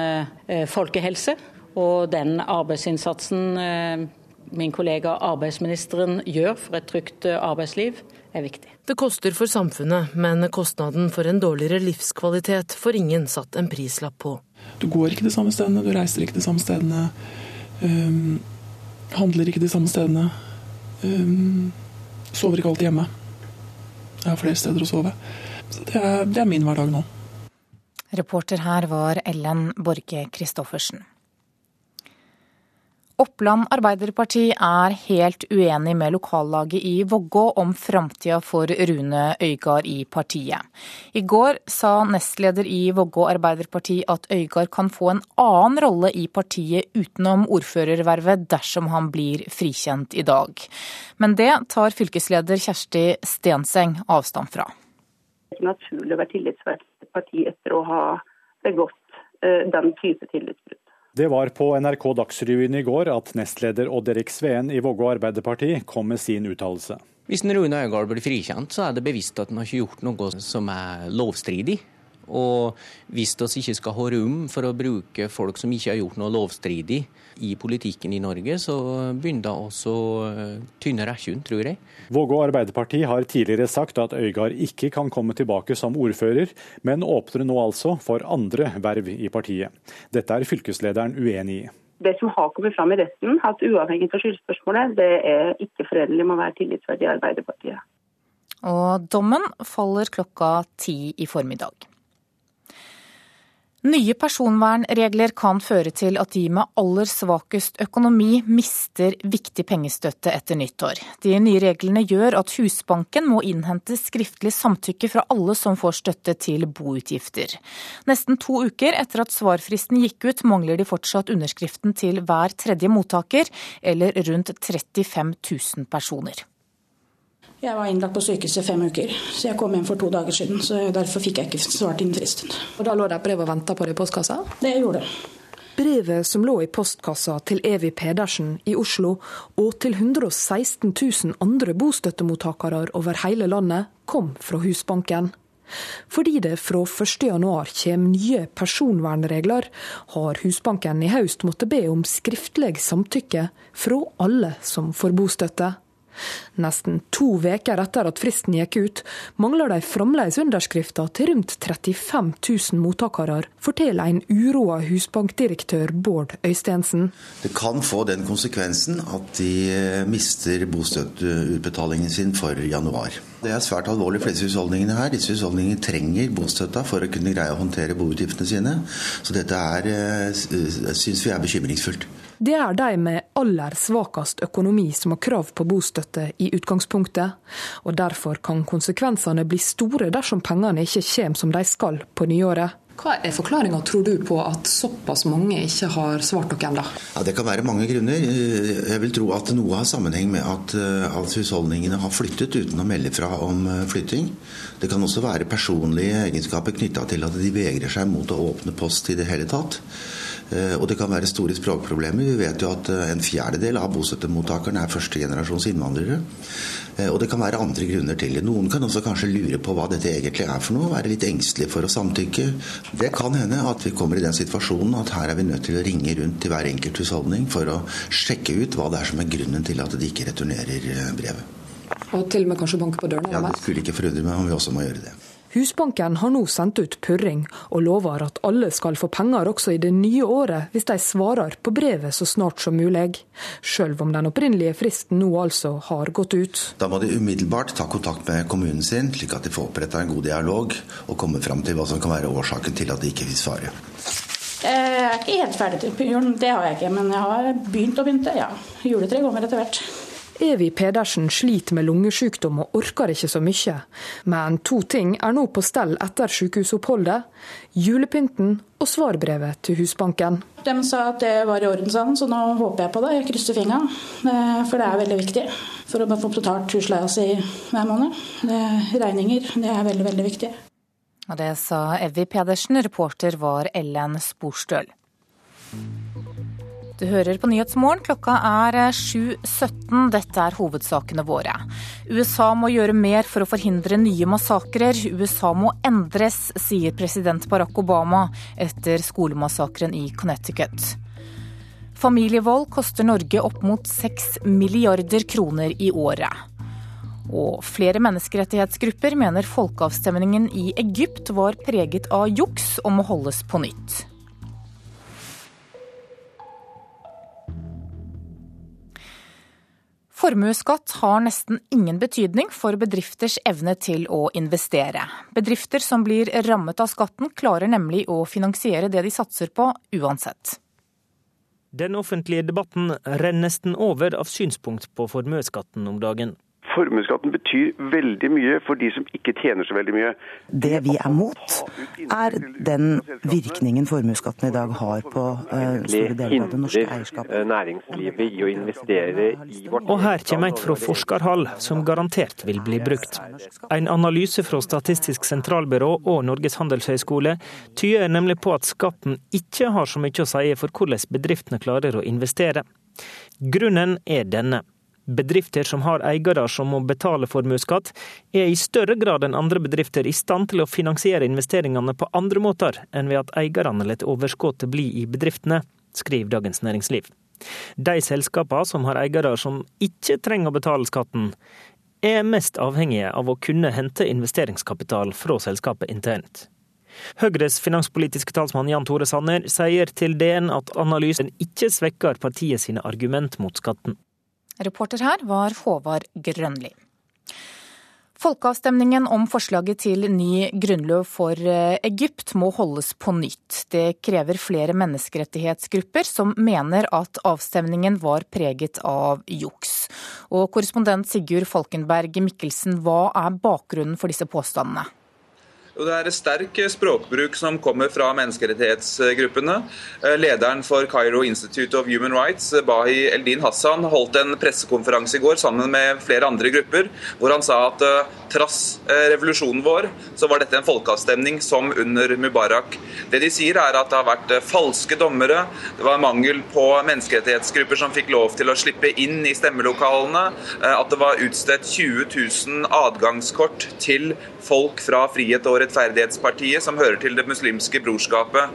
folkehelse, og den arbeidsinnsatsen eh, min kollega arbeidsministeren gjør for et trygt eh, arbeidsliv, er viktig. Det koster for samfunnet, men kostnaden for en dårligere livskvalitet får ingen satt en prislapp på. Du går ikke de samme stedene, du reiser ikke de samme stedene. Um, handler ikke de samme stedene. Um, sover ikke alltid hjemme. Jeg har flere steder å sove. Så det er, det er min hverdag nå. Reporter her var Ellen Borge Christoffersen. Oppland Arbeiderparti er helt uenig med lokallaget i Vågå om framtida for Rune Øygard i partiet. I går sa nestleder i Vågå Arbeiderparti at Øygard kan få en annen rolle i partiet utenom ordførervervet dersom han blir frikjent i dag. Men det tar fylkesleder Kjersti Stenseng avstand fra. Det er ikke naturlig å være tillitsvalgt i et parti etter å ha begått eh, den type tillitsbrudd. Det var på NRK Dagsrevyen i går at nestleder Odd Erik Sveen i Vågå Arbeiderparti kom med sin uttalelse. Hvis Rune Øygard blir frikjent, så er det bevisst at han har ikke gjort noe som er lovstridig. Og hvis vi ikke skal ha rom for å bruke folk som ikke har gjort noe lovstridig i politikken i Norge, så begynner det også eh, tynne rekkjun, tror jeg. Vågå Arbeiderparti har tidligere sagt at Øygard ikke kan komme tilbake som ordfører, men åpner nå altså for andre verv i partiet. Dette er fylkeslederen uenig i. Det som har kommet fram i retten, at uavhengig av skyldspørsmålet, det er ikke forenlig med å være tillitsverdig i Arbeiderpartiet. Og dommen faller klokka ti i formiddag. Nye personvernregler kan føre til at de med aller svakest økonomi mister viktig pengestøtte etter nyttår. De nye reglene gjør at Husbanken må innhente skriftlig samtykke fra alle som får støtte til boutgifter. Nesten to uker etter at svarfristen gikk ut, mangler de fortsatt underskriften til hver tredje mottaker, eller rundt 35 000 personer. Jeg var innlagt på sykehuset fem uker, så jeg kom hjem for to dager siden. så Derfor fikk jeg ikke svart innen fristen. Og Da lå det et brev og venta på deg i postkassa? Det gjorde det. Brevet som lå i postkassa til Evi Pedersen i Oslo, og til 116 000 andre bostøttemottakere over hele landet, kom fra Husbanken. Fordi det fra 1.1 kommer nye personvernregler, har Husbanken i høst måttet be om skriftlig samtykke fra alle som får bostøtte. Nesten to uker etter at fristen gikk ut, mangler de fremdeles underskrifter til rundt 35 000 mottakere, forteller en uroa husbankdirektør Bård Øystensen. Det kan få den konsekvensen at de eh, mister bostøtteutbetalingen sin for januar. Det er svært alvorlig for disse husholdningene her. Disse husholdningene trenger bostøtta for å kunne greie å håndtere boutgiftene sine. Så dette eh, syns vi er bekymringsfullt. Det er de med aller svakest økonomi som har krav på bostøtte i utgangspunktet. Og derfor kan konsekvensene bli store dersom pengene ikke kommer som de skal på nyåret. Hva er forklaringa, tror du, på at såpass mange ikke har svart dere ennå? Ja, det kan være mange grunner. Jeg vil tro at noe har sammenheng med at, eh, at husholdningene har flyttet uten å melde fra om eh, flytting. Det kan også være personlige egenskaper knytta til at de vegrer seg mot å åpne post i det hele tatt. Eh, og det kan være store språkproblemer. Vi vet jo at eh, en fjerdedel av bostøttemottakerne er førstegenerasjons innvandrere. Eh, og det kan være andre grunner til det. Noen kan også kanskje lure på hva dette egentlig er for noe, være litt engstelige for å samtykke. Det kan hende at vi kommer i den situasjonen at her er vi nødt til å ringe rundt til hver enkelt husholdning for å sjekke ut hva det er som er grunnen til at de ikke returnerer brevet. Og til og med kanskje banke på dørene? Ja, Det skulle ikke forundre meg om vi også må gjøre det. Husbanken har nå sendt ut purring, og lover at alle skal få penger også i det nye året hvis de svarer på brevet så snart som mulig, selv om den opprinnelige fristen nå altså har gått ut. Da må de umiddelbart ta kontakt med kommunen sin, slik at de får oppretta en god dialog og komme fram til hva som kan være årsaken til at de ikke vil svare. Jeg er ikke helt ferdig til julen, det har jeg ikke, men jeg har begynt å begynne. Ja. Juletre kommer etter hvert. Evi Pedersen sliter med lungesykdom og orker ikke så mye. Men to ting er nå på stell etter sykehusoppholdet. Julepynten og svarbrevet til Husbanken. De sa at det var i orden, sånn, så nå håper jeg på det. Jeg krysser fingra. Eh, for det er veldig viktig for å få betalt husleia si hver måned. regninger, det er veldig, veldig viktig. Og det sa Evy Pedersen. Reporter var Ellen Sporstøl. Du hører på Nyhetsmorgen. Klokka er 7.17. Dette er hovedsakene våre. USA må gjøre mer for å forhindre nye massakrer. USA må endres, sier president Barack Obama etter skolemassakren i Connecticut. Familievold koster Norge opp mot 6 milliarder kroner i året. Og flere menneskerettighetsgrupper mener folkeavstemningen i Egypt var preget av juks og må holdes på nytt. Formuesskatt har nesten ingen betydning for bedrifters evne til å investere. Bedrifter som blir rammet av skatten, klarer nemlig å finansiere det de satser på, uansett. Den offentlige debatten renner nesten over av synspunkt på formuesskatten om dagen. Formuesskatten betyr veldig mye for de som ikke tjener så veldig mye. Det vi er mot, er den virkningen formuesskatten i dag har på uh, store deler av det norske eierskapet. Eh, næringslivet i å investere i vårt Og her kommer et fra forskerhold som garantert vil bli brukt. En analyse fra Statistisk sentralbyrå og Norges handelshøyskole tyder nemlig på at skatten ikke har så mye å si for hvordan bedriftene klarer å investere. Grunnen er denne. Bedrifter som har eiere som må betale formuesskatt, er i større grad enn andre bedrifter i stand til å finansiere investeringene på andre måter enn ved at eierne lar overskuddet bli i bedriftene, skriver Dagens Næringsliv. De selskapene som har eiere som ikke trenger å betale skatten, er mest avhengige av å kunne hente investeringskapital fra selskapet internt. Høyres finanspolitiske talsmann Jan Tore Sanner sier til DN at analysen ikke svekker partiet sine argument mot skatten. Reporter her var Håvard Grønli. Folkeavstemningen om forslaget til ny grunnlov for eh, Egypt må holdes på nytt. Det krever flere menneskerettighetsgrupper som mener at avstemningen var preget av juks. Og korrespondent Sigurd Falkenberg Mikkelsen, hva er bakgrunnen for disse påstandene? Og det er sterk språkbruk som kommer fra menneskerettighetsgruppene. Eh, lederen for Cairo Institute of Human Rights, Bahi Eldin Hassan, holdt en pressekonferanse i går sammen med flere andre grupper, hvor han sa at eh, trass eh, revolusjonen vår, så var dette en folkeavstemning som under Mubarak. Det de sier er at det har vært falske dommere, det var mangel på menneskerettighetsgrupper som fikk lov til å slippe inn i stemmelokalene, at det var utstedt 20 000 adgangskort til folk fra Frihet og rettferdighetspartiet, som hører til det muslimske brorskapet.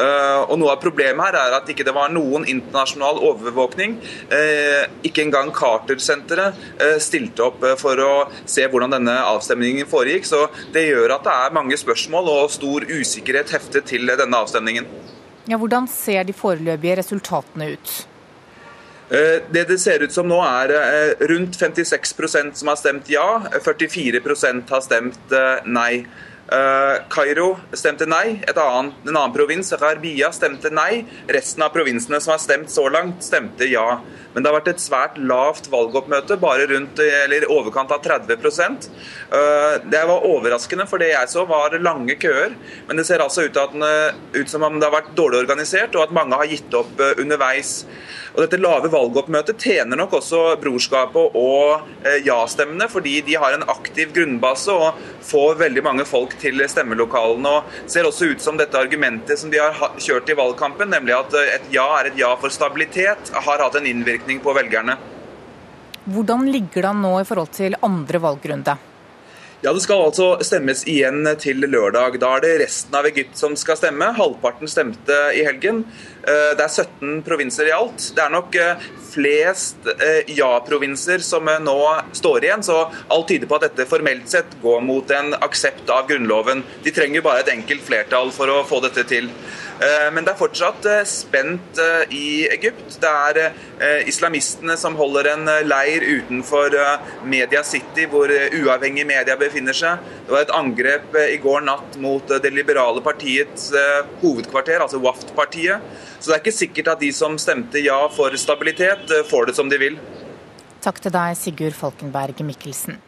Eh, og Noe av problemet her er at ikke det var noen internasjonal overvåkning. Eh, ikke engang Carter-senteret eh, stilte opp for å se hvordan denne avstemningen foregikk. Så det gjør at det er mange spørsmål og stor usikkerhet heftet til denne avstemningen. Ja, hvordan ser de foreløpige resultatene ut? Det det ser ut som nå er rundt 56% som har stemt ja, 44% har stemt nei. Eh, Kairo stemte nei. Annet, en annen provins, Rarbia, stemte nei. Resten av provinsene som har stemt så langt, stemte ja. Men det har vært et svært lavt valgoppmøte, bare rundt eller overkant av 30 eh, Det var overraskende, for det jeg så var lange køer. Men det ser altså ut, at, ut som om det har vært dårlig organisert, og at mange har gitt opp eh, underveis. Og Dette lave valgoppmøtet tjener nok også brorskapet og eh, ja-stemmene, fordi de har en aktiv grunnbase og får veldig mange folk til stemmelokalene. og ser også ut som dette argumentet som de har kjørt i valgkampen, nemlig at eh, et ja er et ja for stabilitet, har hatt en innvirkning på velgerne. Hvordan ligger det an nå i forhold til andre valgrunde? Ja, Det skal altså stemmes igjen til lørdag. Da er det resten av Egypt som skal stemme. Halvparten stemte i helgen. Eh, det er 17 provinser i alt. Det er nok eh, flest eh, ja-provinser som nå står igjen, så alt tyder på at dette formelt sett går mot en aksept av Grunnloven. De trenger bare et enkelt flertall for å få dette til. Eh, men det er fortsatt eh, spent eh, i Egypt. Det er islamistene som holder en leir utenfor Media City, hvor uavhengig media befinner seg. Det var et angrep i går natt mot det liberale partiets hovedkvarter, altså Waft-partiet. Så det er ikke sikkert at de som stemte ja for stabilitet, får det som de vil. Takk til deg, Sigurd Falkenberg Mikkelsen.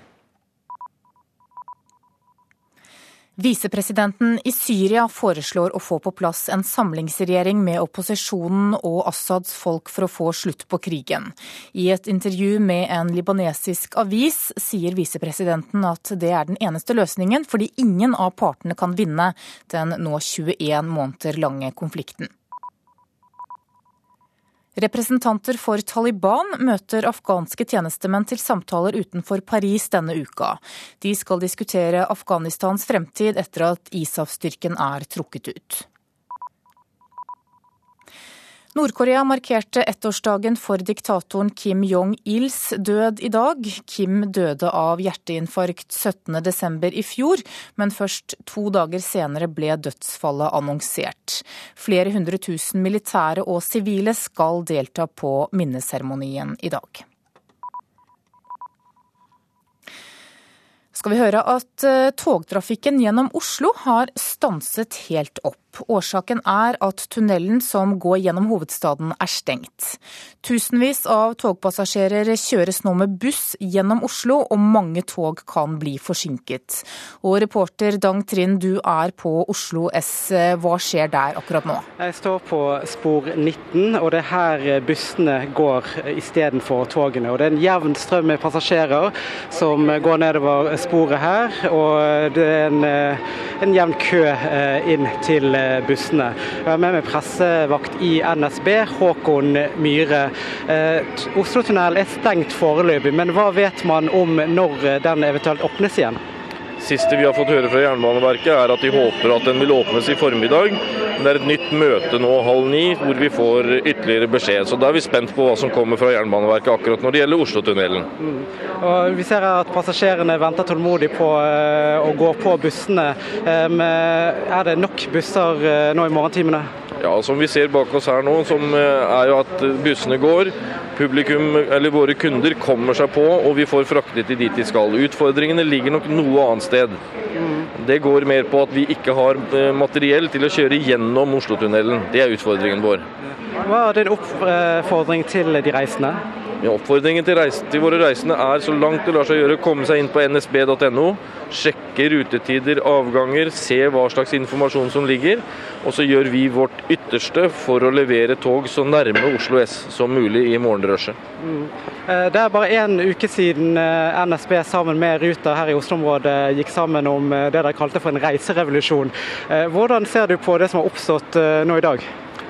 Visepresidenten i Syria foreslår å få på plass en samlingsregjering med opposisjonen og Assads folk for å få slutt på krigen. I et intervju med en libanesisk avis sier visepresidenten at det er den eneste løsningen, fordi ingen av partene kan vinne den nå 21 måneder lange konflikten. Representanter for Taliban møter afghanske tjenestemenn til samtaler utenfor Paris denne uka. De skal diskutere Afghanistans fremtid etter at ISAF-styrken er trukket ut. Nord-Korea markerte ettårsdagen for diktatoren Kim Jong-ils død i dag. Kim døde av hjerteinfarkt 17.12. i fjor, men først to dager senere ble dødsfallet annonsert. Flere hundre tusen militære og sivile skal delta på minneseremonien i dag. Skal vi høre at eh, togtrafikken gjennom Oslo har stanset helt opp. Årsaken er at tunnelen som går gjennom hovedstaden er stengt. Tusenvis av togpassasjerer kjøres nå med buss gjennom Oslo, og mange tog kan bli forsinket. Og reporter Dang Trind, du er på Oslo S. Hva skjer der akkurat nå? Jeg står på spor 19, og det er her bussene går istedenfor togene. Og det er en jevn strøm med passasjerer som går nedover sporet her, og det er en, en jevn kø eh, inn til bussene. Jeg har med meg pressevakt i NSB, Håkon Myhre. Eh, Oslotunnelen er stengt foreløpig, men hva vet man om når den eventuelt åpnes igjen? Siste vi har fått høre fra Jernbaneverket, er at de håper at den vil åpnes i formiddag. Men det er et nytt møte nå halv ni, hvor vi får ytterligere beskjed. Så da er vi spent på hva som kommer fra Jernbaneverket akkurat når det gjelder Oslotunnelen. Mm. Og vi ser at passasjerene venter tålmodig på uh, å gå på bussene. Um, er det nok busser nå i morgentimene? Ja, som vi ser bak oss her nå, som er jo at bussene går. Publikum, eller våre kunder, kommer seg på og vi får fraktet de dit de skal. Utfordringene ligger nok noe annet sted. Det går mer på at vi ikke har eh, materiell til å kjøre gjennom Oslotunnelen. Det er utfordringen vår. Hva er din oppfordring til de reisende? Ja, oppfordringen til, reis, til, våre reisende er så langt det lar seg gjøre, komme seg inn på nsb.no, sjekke rutetider, avganger, se hva slags informasjon som ligger. Og så gjør vi vårt ytterste for å levere tog så nærme Oslo S som mulig i morgenrushet. Mm. Det er bare én uke siden eh, NSB sammen med Ruter her i Oslo-området gikk sammen om eh, det de kalte for en reiserevolusjon. Eh, hvordan ser du på det som har oppstått nå i dag?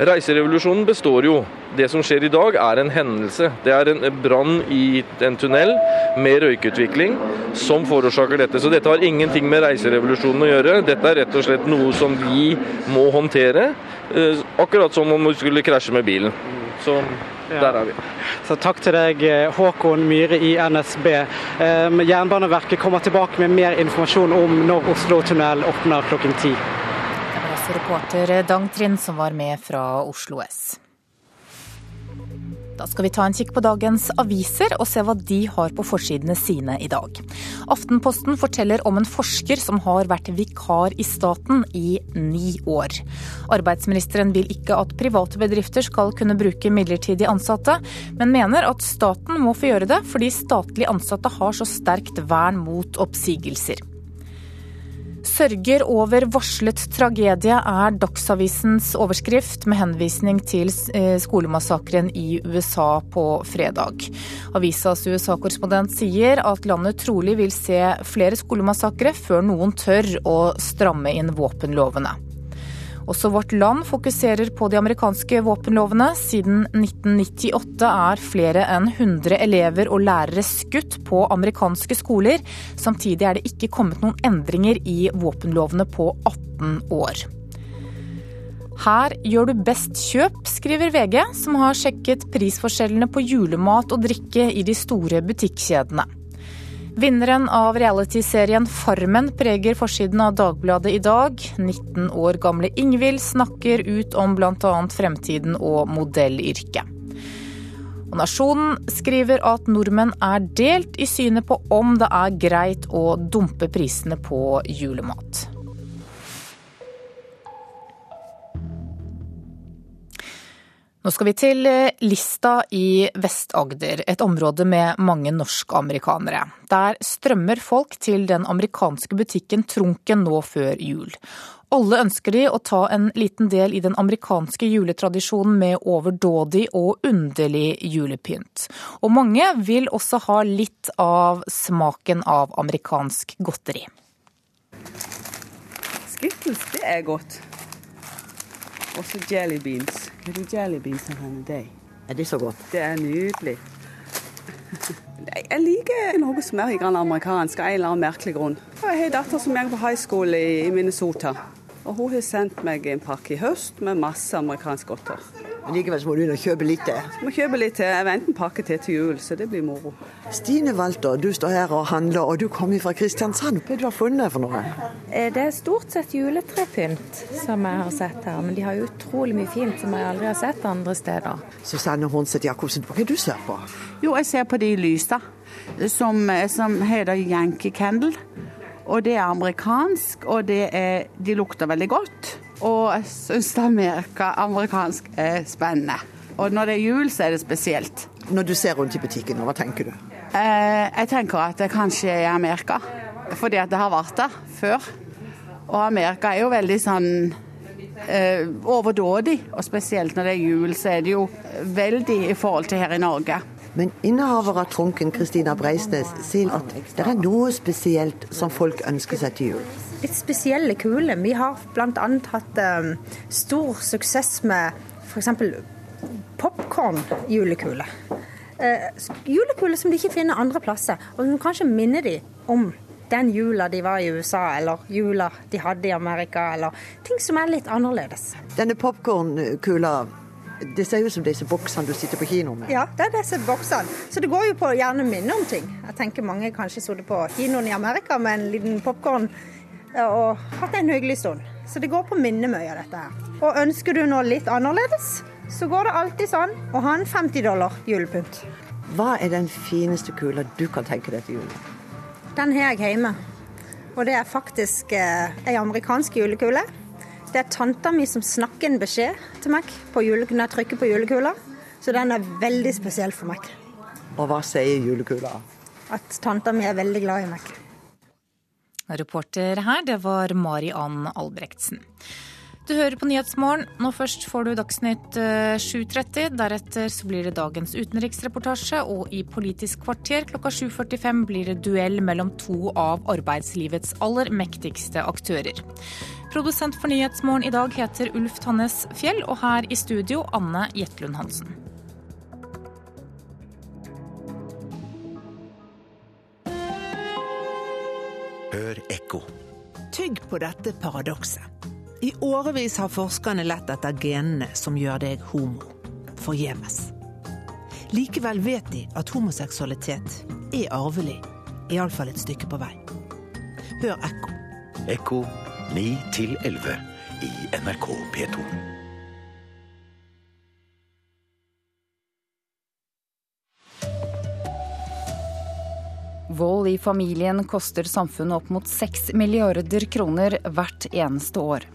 Reiserevolusjonen består jo. Det som skjer i dag er en hendelse. Det er en brann i en tunnel med røykutvikling som forårsaker dette. Så dette har ingenting med reiserevolusjonen å gjøre. Dette er rett og slett noe som vi må håndtere. Eh, akkurat som om vi skulle krasje med bilen. Så der er vi. Så takk til deg, Håkon Myhre i NSB. Eh, Jernbaneverket kommer tilbake med mer informasjon om når Oslo-tunnel åpner klokken ti reporter Dang Trind som var med fra Oslo S. Da skal vi ta en kikk på dagens aviser og se hva de har på forsidene sine i dag. Aftenposten forteller om en forsker som har vært vikar i staten i ni år. Arbeidsministeren vil ikke at private bedrifter skal kunne bruke midlertidig ansatte, men mener at staten må få gjøre det fordi statlig ansatte har så sterkt vern mot oppsigelser. Sørger over varslet tragedie er Dagsavisens overskrift, med henvisning til eh, skolemassakren i USA på fredag. Avisas USA-korrespondent sier at landet trolig vil se flere skolemassakre før noen tør å stramme inn våpenlovene. Også Vårt Land fokuserer på de amerikanske våpenlovene. Siden 1998 er flere enn 100 elever og lærere skutt på amerikanske skoler. Samtidig er det ikke kommet noen endringer i våpenlovene på 18 år. Her gjør du best kjøp, skriver VG, som har sjekket prisforskjellene på julemat og drikke i de store butikkjedene. Vinneren av realityserien Farmen preger forsiden av Dagbladet i dag. 19 år gamle Ingvild snakker ut om bl.a. fremtiden og modellyrket. Nasjonen skriver at nordmenn er delt i synet på om det er greit å dumpe prisene på julemat. Nå skal vi til eh, Lista i Vest-Agder, et område med mange norsk-amerikanere. Der strømmer folk til den amerikanske butikken Trunken nå før jul. Alle ønsker de å ta en liten del i den amerikanske juletradisjonen med overdådig og underlig julepynt. Og mange vil også ha litt av smaken av amerikansk godteri. Skittles, det er godt. Også jelly beans. Er det jelly beans denne dag? Er det så godt? Det er nydelig. Jeg liker noe som er amerikansk av en eller annen merkelig grunn. Jeg har en datter som går på high school i Minnesota. Og hun har sendt meg en pakke i høst med masse amerikansk godter. Men likevel så må du inn og kjøpe litt til? Må kjøpe litt til. Jeg venter en pakke til til jul, så det blir moro. Stine Walter, du står her og handler, og du kommer fra Kristiansand. Hva har du funnet for noe? Eh, det er stort sett juletrepynt som jeg har sett her, men de har utrolig mye fint som jeg aldri har sett andre steder. Susanne Hornseth Jacobsen, hva er det du ser på? Jo, jeg ser på de lysa som, som heter Yankee Candle. Og det er amerikansk, og er, de lukter veldig godt. Og jeg syns Amerika amerikansk er spennende. Og når det er jul, så er det spesielt. Når du ser rundt i butikken, hva tenker du? Eh, jeg tenker at det kanskje er Amerika. Fordi at det har vært der før. Og Amerika er jo veldig sånn eh, overdådig. Og spesielt når det er jul, så er det jo veldig i forhold til her i Norge. Men innehaver av trunken Kristina Breisnes sier at det er noe spesielt som folk ønsker seg til jul. Litt spesielle kuler. Vi har bl.a. hatt um, stor suksess med f.eks. popkorn-julekule. Uh, julekuler som de ikke finner andre plasser, og som kanskje minner de om den jula de var i USA, eller jula de hadde i Amerika, eller ting som er litt annerledes. Denne popkornkula det ser ut som disse boksene du sitter på kino med. Ja, det er disse boksene. Så det går jo på å gjerne minne om ting. Jeg tenker mange kanskje sitter på kinoen i Amerika med en liten popkorn og hatt en hyggelig stund. Så det går på minne mye av dette her. Og ønsker du noe litt annerledes, så går det alltid sånn å ha en 50 dollar julepynt. Hva er den fineste kula du kan tenke deg til jul? Den har jeg hjemme. Og det er faktisk eh, ei amerikansk julekule. Det er tanta mi som snakker en beskjed til meg på jule, når jeg trykker på julekula. Så den er veldig spesiell for meg. Og hva sier julekula? At tanta mi er veldig glad i meg. Reporter her, det var Mari Ann Albrektsen. Du hører på Nyhetsmorgen. Nå først får du Dagsnytt 7.30. Eh, Deretter så blir det dagens utenriksreportasje, og i Politisk kvarter klokka 7.45 blir det duell mellom to av arbeidslivets aller mektigste aktører. Produsent for Nyhetsmorgen i dag heter Ulf Tannes Fjell, og her i studio Anne Jetlund Hansen. Hør ekko. Tygg på dette paradokset. I årevis har forskerne lett etter genene som gjør deg homo. Forgjeves. Likevel vet de at homoseksualitet er arvelig, iallfall et stykke på vei. Hør Ekko. Ekko 9 11 i NRK P2. Vold i familien koster samfunnet opp mot 6 milliarder kroner hvert eneste år.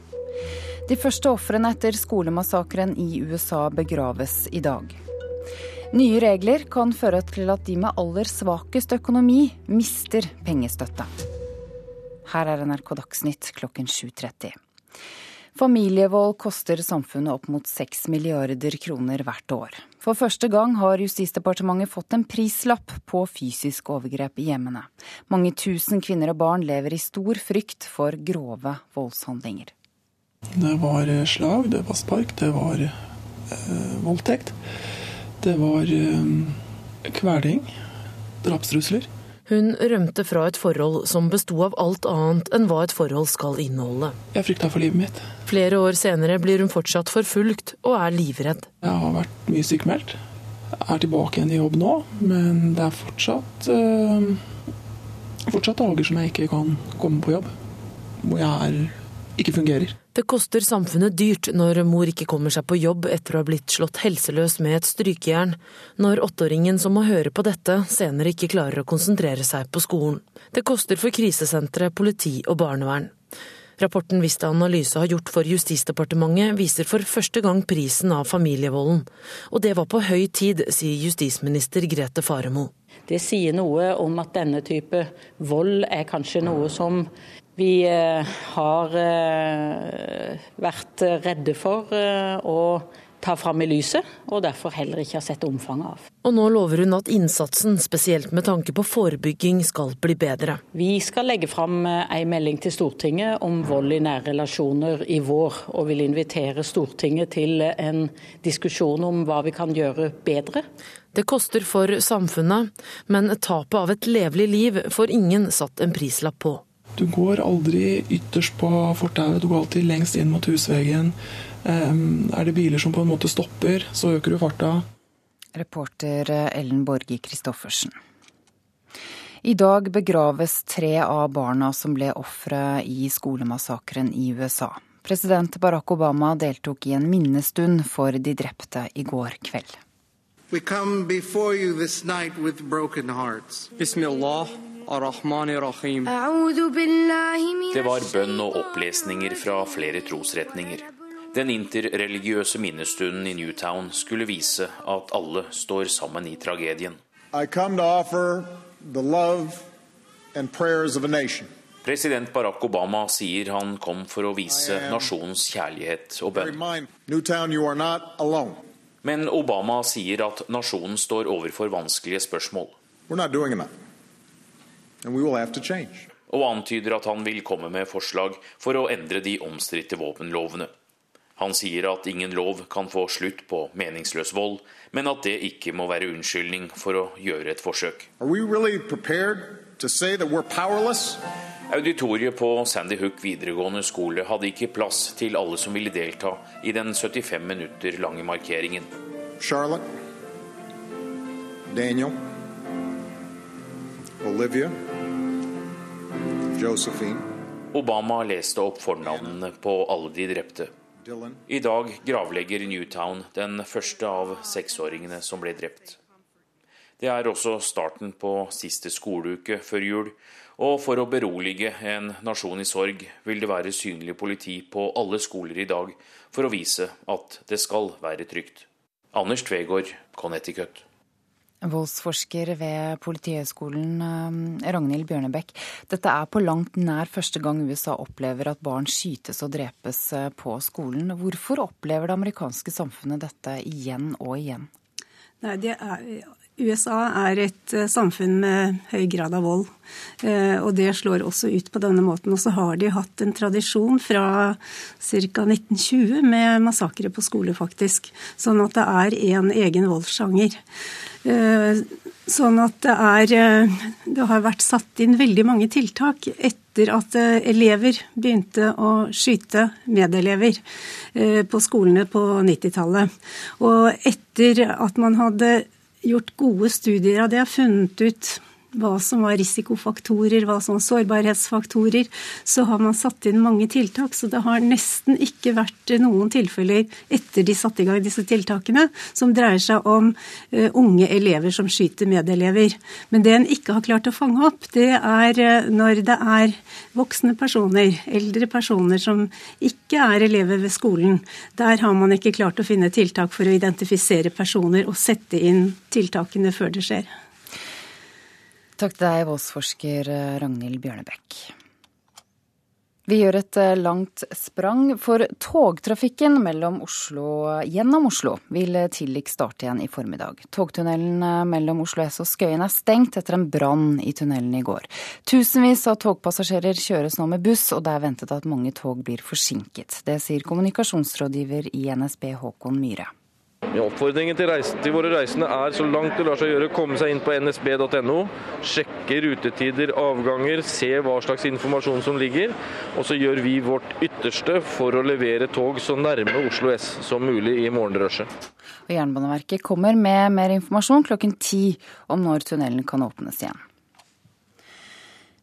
De første ofrene etter skolemassakren i USA begraves i dag. Nye regler kan føre til at de med aller svakest økonomi mister pengestøtte. Her er NRK Dagsnytt klokken 7.30. Familievold koster samfunnet opp mot 6 milliarder kroner hvert år. For første gang har Justisdepartementet fått en prislapp på fysisk overgrep i hjemmene. Mange tusen kvinner og barn lever i stor frykt for grove voldshandlinger. Det var eh, slag, det var spark, det var eh, voldtekt. Det var eh, kveling, drapstrusler. Hun rømte fra et forhold som besto av alt annet enn hva et forhold skal inneholde. Jeg frykta for livet mitt. Flere år senere blir hun fortsatt forfulgt og er livredd. Jeg har vært mye sykemeldt. Er tilbake igjen i jobb nå, men det er fortsatt, uh, fortsatt dager som jeg ikke kan komme på jobb. Hvor jeg er, ikke fungerer. Det koster samfunnet dyrt når mor ikke kommer seg på jobb etter å ha blitt slått helseløs med et strykejern, når åtteåringen som må høre på dette, senere ikke klarer å konsentrere seg på skolen. Det koster for krisesentre, politi og barnevern. Rapporten Vista Analyse har gjort for Justisdepartementet, viser for første gang prisen av familievolden. Og det var på høy tid, sier justisminister Grete Faremo. Det sier noe om at denne type vold er kanskje noe som vi eh, har eh, vært redde for eh, å ta fram i lyset, og derfor heller ikke har sett omfanget av. Og nå lover hun at innsatsen, spesielt med tanke på forebygging, skal bli bedre. Vi skal legge fram en melding til Stortinget om vold i nære relasjoner i vår, og vil invitere Stortinget til en diskusjon om hva vi kan gjøre bedre. Det koster for samfunnet, men tapet av et levelig liv får ingen satt en prislapp på. Du går aldri ytterst på fortauet, du går alltid lengst inn mot husveggen. Er det biler som på en måte stopper, så øker du farta. Reporter Ellen Borge Christoffersen. I dag begraves tre av barna som ble ofre i skolemassakren i USA. President Barack Obama deltok i en minnestund for de drepte i går kveld. Vi kommer before dere this natt med broken hearts. Bismillah. Det var bønn og opplesninger fra flere trosretninger. Den interreligiøse minnestunden i Newtown skulle vise at alle står sammen i tragedien. President Barack Obama sier han kom for å vise nasjonens kjærlighet og bønn. Men Obama sier at nasjonen står overfor vanskelige spørsmål. Og antyder at han vil komme med forslag for å endre de omstridte våpenlovene. Han sier at ingen lov kan få slutt på meningsløs vold, men at det ikke må være unnskyldning for å gjøre et forsøk. Really Auditoriet på Sandy Hook videregående skole hadde ikke plass til alle som ville delta i den 75 minutter lange markeringen. Charlotte, Daniel, Olivia Josephine. Obama leste opp fornavnene på alle de drepte. I dag gravlegger Newtown den første av seksåringene som ble drept. Det er også starten på siste skoleuke før jul, og for å berolige en nasjon i sorg, vil det være synlig politi på alle skoler i dag for å vise at det skal være trygt. Anders Tvegård, Connecticut. Voldsforsker ved Politihøgskolen eh, Ragnhild Bjørnebekk. Dette er på langt nær første gang USA opplever at barn skytes og drepes eh, på skolen. Hvorfor opplever det amerikanske samfunnet dette igjen og igjen? Nei, det er, USA er et eh, samfunn med høy grad av vold, og det slår også ut på denne måten. Og så har de hatt en tradisjon fra ca. 1920 med massakre på skole, faktisk. Sånn at det er en egen voldssjanger. Eh, sånn at det er eh, Det har vært satt inn veldig mange tiltak etter at eh, elever begynte å skyte medelever på skolene på 90-tallet. Og etter at man hadde gjort gode studier av det, funnet ut hva som var risikofaktorer, hva som var sårbarhetsfaktorer, så har man satt inn mange tiltak. Så det har nesten ikke vært noen tilfeller etter de satte i gang disse tiltakene, som dreier seg om uh, unge elever som skyter medelever. Men det en ikke har klart å fange opp, det er uh, når det er voksne personer, eldre personer som ikke er elever ved skolen. Der har man ikke klart å finne tiltak for å identifisere personer og sette inn tiltakene før det skjer. Takk til deg, voldsforsker eh, Ragnhild Bjørnebekk. Vi gjør et eh, langt sprang, for togtrafikken Oslo, gjennom Oslo vil tidligst starte igjen i formiddag. Togtunnelen eh, mellom Oslo S og Skøyen er stengt etter en brann i tunnelen i går. Tusenvis av togpassasjerer kjøres nå med buss, og det er ventet at mange tog blir forsinket. Det sier kommunikasjonsrådgiver i NSB Håkon Myhre. Oppfordringen til, reis, til, våre reisende er så langt det lar seg gjøre, komme seg inn på nsb.no, sjekke rutetider, avganger, se hva slags informasjon som ligger. Og så gjør vi vårt ytterste for å levere tog så nærme Oslo S som mulig i morgenrushet. Jernbaneverket kommer med mer informasjon klokken ti om når tunnelen kan åpnes igjen.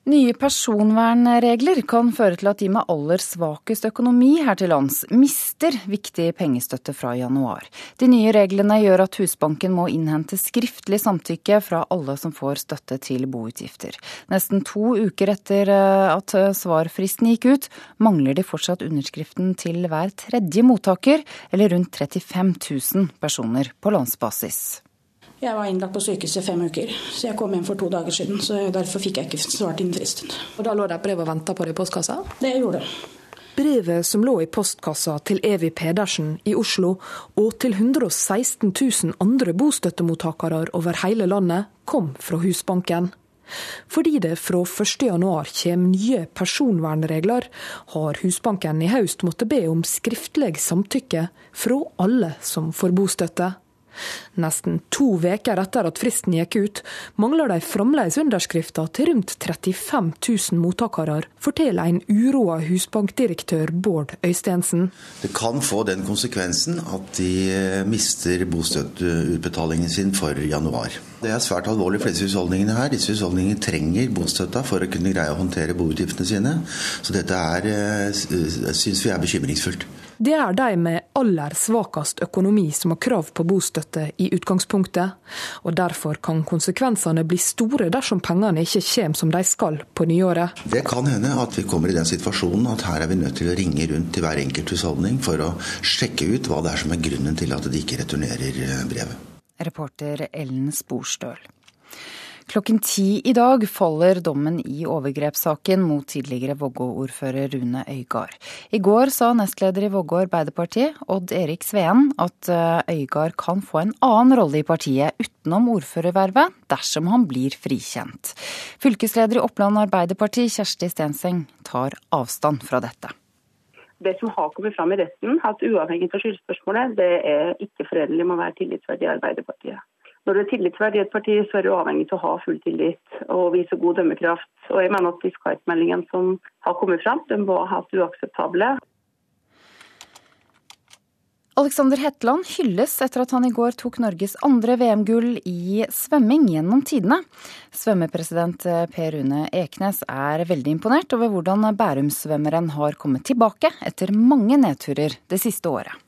Nye personvernregler kan føre til at de med aller svakest økonomi her til lands mister viktig pengestøtte fra januar. De nye reglene gjør at Husbanken må innhente skriftlig samtykke fra alle som får støtte til boutgifter. Nesten to uker etter eh, at svarfristen gikk ut, mangler de fortsatt underskriften til hver tredje mottaker, eller rundt 35 000 personer på landsbasis. Jeg var innlagt på sykehuset i fem uker, så jeg kom hjem for to dager siden. så Derfor fikk jeg ikke svart innen fristen. Og Da lå det et brev og venta på deg i postkassa? Det gjorde det. Brevet som lå i postkassa til Evy Pedersen i Oslo, og til 116 000 andre bostøttemottakere over hele landet, kom fra Husbanken. Fordi det fra 1.1 kommer nye personvernregler, har Husbanken i høst måttet be om skriftlig samtykke fra alle som får bostøtte. Nesten to uker etter at fristen gikk ut, mangler de fremdeles underskrifter til rundt 35 000 mottakere, forteller en uroa husbankdirektør Bård Øystensen. Det kan få den konsekvensen at de eh, mister bostøtteutbetalingen sin for januar. Det er svært alvorlig for disse husholdningene her. Disse husholdningene trenger bostøtta for å kunne greie å håndtere boutgiftene sine. Så dette er, eh, syns vi er bekymringsfullt. Det er de med aller svakest økonomi som har krav på bostøtte i utgangspunktet, og derfor kan konsekvensene bli store dersom pengene ikke kommer som de skal på nyåret. Det kan hende at vi kommer i den situasjonen at her er vi nødt til å ringe rundt til hver enkelt husholdning for å sjekke ut hva det er som er grunnen til at de ikke returnerer brevet. Reporter Ellen Sporstøl. Klokken ti i dag faller dommen i overgrepssaken mot tidligere Vågå-ordfører Rune Øygard. I går sa nestleder i Vågå Arbeiderparti, Odd Erik Sveen, at eh, Øygard kan få en annen rolle i partiet utenom ordførervervet dersom han blir frikjent. Fylkesleder i Oppland Arbeiderparti, Kjersti Stenseng, tar avstand fra dette. Det som har kommet fram i retten, at uavhengig av skyldspørsmålet, det er ikke forenlig med å være tillitsverdig i Arbeiderpartiet. Når du er tillitsverdig i et parti, så er du avhengig av å ha full tillit og vise god dømmekraft. Og jeg mener at fiskalitmeldingen som har kommet fram, den var helt uakseptable. Alexander Hetland hylles etter at han i går tok Norges andre VM-gull i svømming gjennom tidene. Svømmepresident Per Rune Eknes er veldig imponert over hvordan Bærum-svømmeren har kommet tilbake etter mange nedturer det siste året.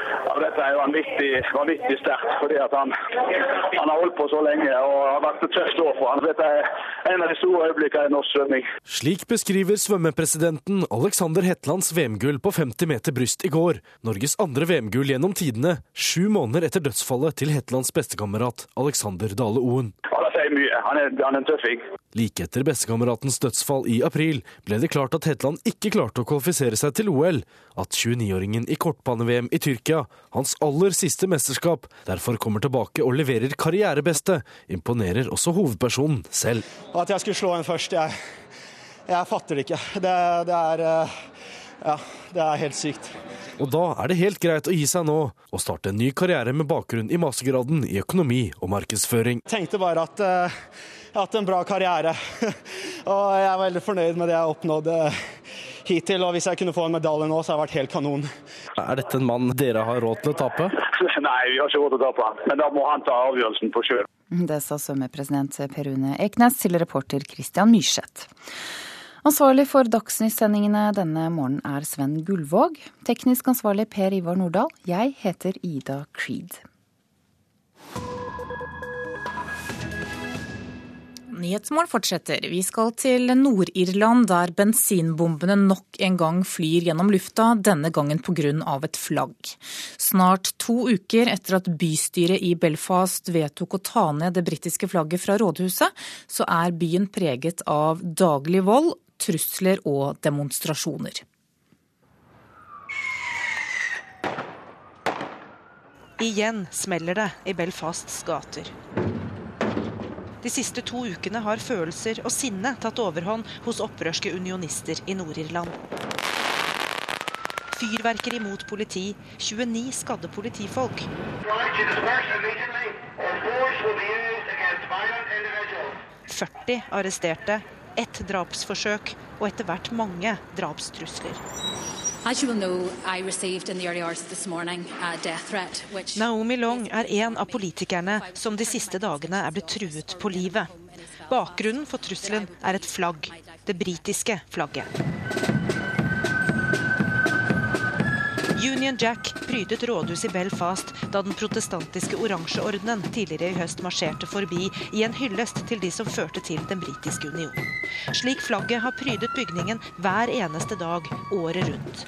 Ja, dette er vanvittig, vanvittig sterkt, fordi han, han, har holdt på så lenge og har vært et tøft år for han. Dette er en av de store øyeblikkene i norsk svømming. Slik beskriver svømmepresidenten Alexander Hetlands VM-gull på 50 meter bryst i går. Norges andre VM-gull gjennom tidene, sju måneder etter dødsfallet til Hetlands bestekamerat Alexander Dale Oen. Ja, mye. Han er, han er en tøffing. Like etter bestekameratens dødsfall i april ble det klart at Hetland ikke klarte å kvalifisere seg til OL. At 29-åringen i kortbane-VM i Tyrkia, hans aller siste mesterskap, derfor kommer tilbake og leverer karrierebeste, imponerer også hovedpersonen selv. At jeg skulle slå en først, jeg, jeg fatter det ikke. Det, det er ja, det er helt sykt. Og da er det helt greit å gi seg nå, og starte en ny karriere med bakgrunn i mastergraden i økonomi og markedsføring. Jeg tenkte bare at uh, jeg har hatt en bra karriere, og jeg er veldig fornøyd med det jeg har oppnådd hittil. Og hvis jeg kunne få en medalje nå, så hadde det vært helt kanon. Er dette en mann dere har råd til å tape? Nei, vi har ikke råd til å tape han, men da må han ta avgjørelsen på sjøl. Det sa svømmepresident Per Rune Eknes til reporter Christian Myrseth. Ansvarlig for Dagsnytt-sendingene denne morgenen er Sven Gullvåg. Teknisk ansvarlig Per Ivar Nordahl. Jeg heter Ida Creed. Nyhetsmål fortsetter. Vi skal til Nord-Irland, der bensinbombene nok en gang flyr gjennom lufta, denne gangen pga. et flagg. Snart to uker etter at bystyret i Belfast vedtok å ta ned det britiske flagget fra rådhuset, så er byen preget av daglig vold, trusler og demonstrasjoner. Igjen smeller det i Belfasts gater. De siste to ukene har følelser og sinne tatt overhånd hos opprørske unionister i Nord-Irland. Fyrverkeri mot politi, 29 skadde politifolk. 40 arresterte, ett drapsforsøk og etter hvert mange drapstrusler. Naomi Long er en av politikerne som de siste dagene er blitt truet på livet. Bakgrunnen for trusselen er et flagg, det britiske flagget. Union Jack prydet rådhuset i Belfast da den protestantiske oransjeordenen tidligere i høst marsjerte forbi i en hyllest til de som førte til den britiske union. Slik flagget har prydet bygningen hver eneste dag året rundt.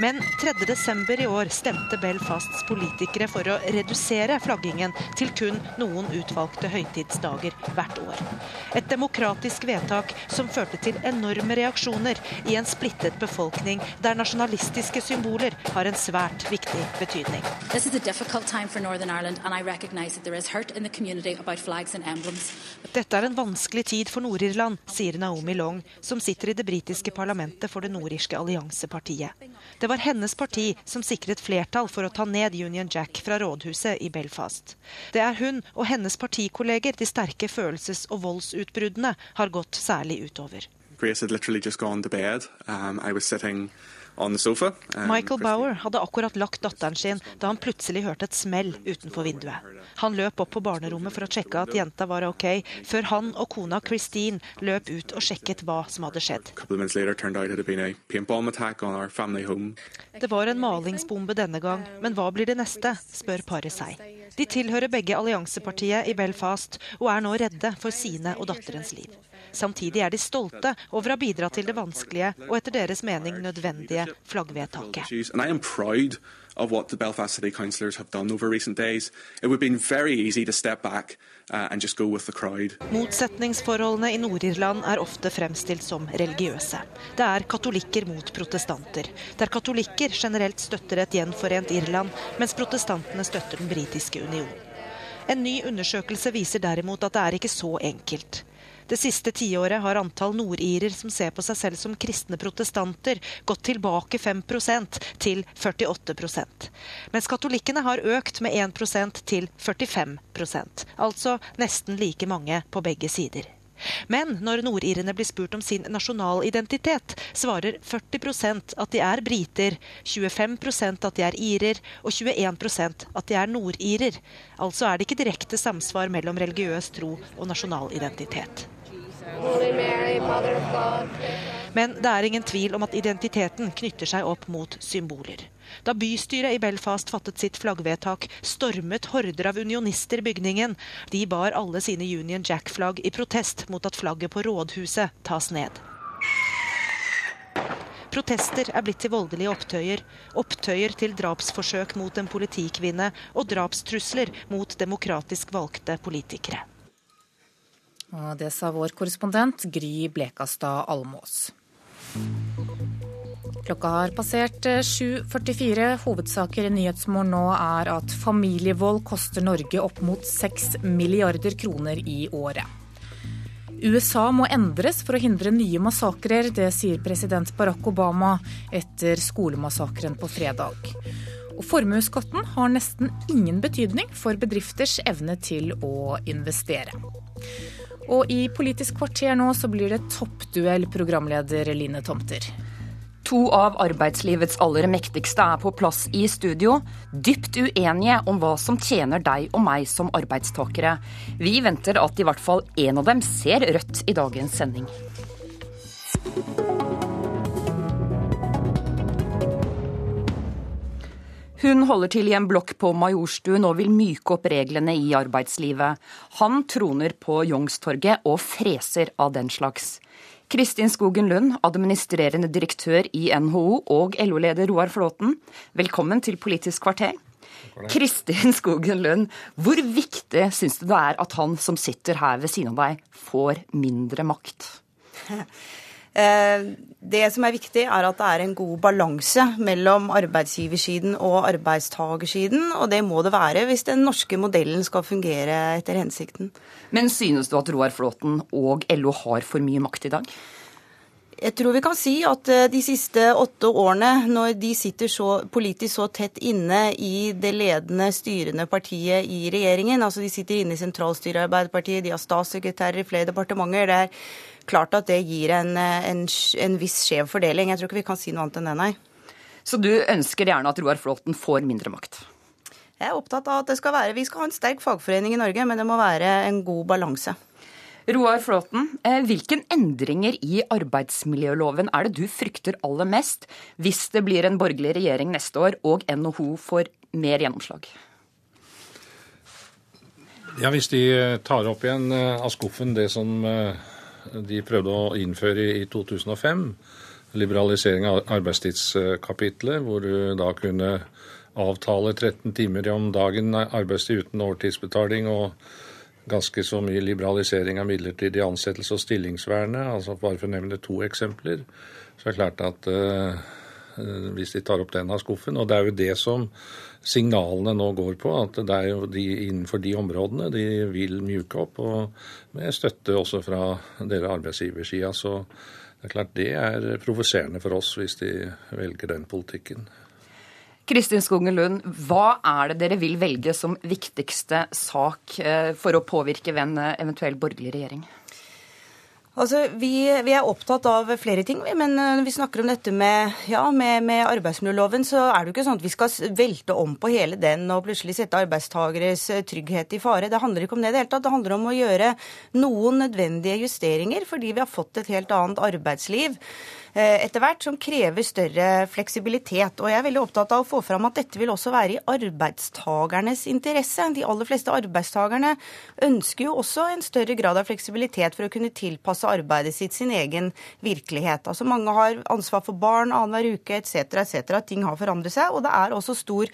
Men 3.12. i år stemte Belfasts politikere for å redusere flaggingen til kun noen utvalgte høytidsdager hvert år. Et demokratisk vedtak som førte til enorme reaksjoner i en splittet befolkning der nasjonalistiske symboler har en svært viktig betydning. Dette er en vanskelig tid for Nord-Irland, sier Naomi Long, som sitter i det britiske parlamentet for det nordirske alliansepartiet. Det var hennes parti som sikret flertall for å ta ned Union Jack fra rådhuset i Belfast. Det er hun og hennes partikolleger de sterke følelses- og voldsutbruddene har gått særlig utover. Grace had Um, Michael Bauer hadde akkurat lagt datteren sin da han plutselig hørte et smell utenfor vinduet. Han løp opp på barnerommet for å sjekke at jenta var ok, før han og kona Christine løp ut og sjekket hva som hadde skjedd. Det var en malingsbombe denne gang, men hva blir det neste, spør paret seg. De tilhører begge alliansepartiet i Belfast og er nå redde for sine og datterens liv. Samtidig er de stolte over å ha bidratt til det vanskelige og etter deres mening nødvendige flaggvedtaket. of what the Belfast City Councillors have done over recent days. It would have been very easy to step back uh, and just go with the crowd. Motsetningsforholdene i Nord-Irland er ofte fremstilt som religiøse. Det er katolikker mot protestanter. Der katolikker generelt støtter et gjenforent Irland, mens protestantene støtter den britiske union. En ny undersøkelse viser derimot at det er ikke så enkelt. Det siste tiåret har antall nordirer som ser på seg selv som kristne protestanter, gått tilbake 5% til 48% Mens katolikkene har økt med 1% til 45% altså nesten like mange på begge sider. Men når nordirene blir spurt om sin nasjonalidentitet, svarer 40% at de er briter, 25% at de er irer og 21% at de er nordirer. Altså er det ikke direkte samsvar mellom religiøs tro og nasjonalidentitet. Men det er ingen tvil om at identiteten knytter seg opp mot symboler. Da bystyret i Belfast fattet sitt flaggvedtak, stormet horder av unionister bygningen. De bar alle sine Union Jack-flagg i protest mot at flagget på rådhuset tas ned. Protester er blitt til voldelige opptøyer. Opptøyer til drapsforsøk mot en politikvinne og drapstrusler mot demokratisk valgte politikere. Og det sa vår korrespondent Gry Blekastad Almås. Klokka har passert 7.44. Eh, Hovedsaker i Nyhetsmorgen nå er at familievold koster Norge opp mot 6 milliarder kroner i året. USA må endres for å hindre nye massakrer, det sier president Barack Obama etter skolemassakren på fredag. Og Formuesskatten har nesten ingen betydning for bedrifters evne til å investere. Og i Politisk kvarter nå så blir det toppduell, programleder Line Tomter. To av arbeidslivets aller mektigste er på plass i studio, dypt uenige om hva som tjener deg og meg som arbeidstakere. Vi venter at i hvert fall én av dem ser rødt i dagens sending. Hun holder til i en blokk på Majorstuen og vil myke opp reglene i arbeidslivet. Han troner på Youngstorget og freser av den slags. Kristin Skogen Lund, administrerende direktør i NHO, og LO-leder Roar Flåten, velkommen til Politisk kvarter. Kristin Skogen Lund, hvor viktig syns du det er at han som sitter her ved siden av deg, får mindre makt? Det som er viktig, er at det er en god balanse mellom arbeidsgiversiden og arbeidstagersiden, og det må det være hvis den norske modellen skal fungere etter hensikten. Men synes du at Roar Flåten og LO har for mye makt i dag? Jeg tror vi kan si at eh, de siste åtte årene, når de sitter så politisk så tett inne i det ledende styrende partiet i regjeringen, altså de sitter inne i sentralstyret i Arbeiderpartiet, de har statssekretærer i flere departementer, det er klart at det gir en, en, en viss skjev fordeling. Jeg tror ikke vi kan si noe annet enn det, nei. Så du ønsker gjerne at Roar Flåten får mindre makt? Jeg er opptatt av at det skal være, vi skal ha en sterk fagforening i Norge, men det må være en god balanse. Roar Flåten, hvilken hvilke endringer i arbeidsmiljøloven er det du frykter aller mest hvis det blir en borgerlig regjering neste år og NHO får mer gjennomslag? Ja, Hvis de tar opp igjen eh, av skuffen det som eh, de prøvde å innføre i 2005. Liberalisering av arbeidstidskapitlet, hvor du da kunne avtale 13 timer om dagen arbeidstid uten overtidsbetaling. og ganske så mye liberalisering av midlertidig ansettelse og stillingsvernet. altså Bare for å nevne to eksempler. Så er det klart at uh, hvis de tar opp den av skuffen Og det er jo det som signalene nå går på, at det er jo de innenfor de områdene de vil mjuke opp, og med støtte også fra dere arbeidsgiversida. Så det er klart det er provoserende for oss hvis de velger den politikken. Kristin Skogen Lund, hva er det dere vil velge som viktigste sak eh, for å påvirke ved en eventuell borgerlig regjering? Altså, vi, vi, er opptatt av flere ting, men eh, når vi snakker om dette med, ja, med, med, arbeidsmiljøloven, så er det jo ikke sånn at vi skal velte om på hele den og plutselig sette arbeidstageres eh, trygghet i fare. Det handler ikke om det i det hele tatt. Det handler om å gjøre noen nødvendige justeringer fordi vi har fått et helt annet arbeidsliv. Eh, etter hvert, som krever større fleksibilitet. Og jeg er veldig opptatt av å få fram at dette vil også være i arbeidstagernes interesse. De aller fleste arbeidstakerne ønsker jo også en større grad av fleksibilitet for å kunne tilpasse arbeidet sitt sin egen virkelighet. Altså Mange har ansvar for barn annenhver uke etc., etc. Ting har forandret seg. Og det er også stor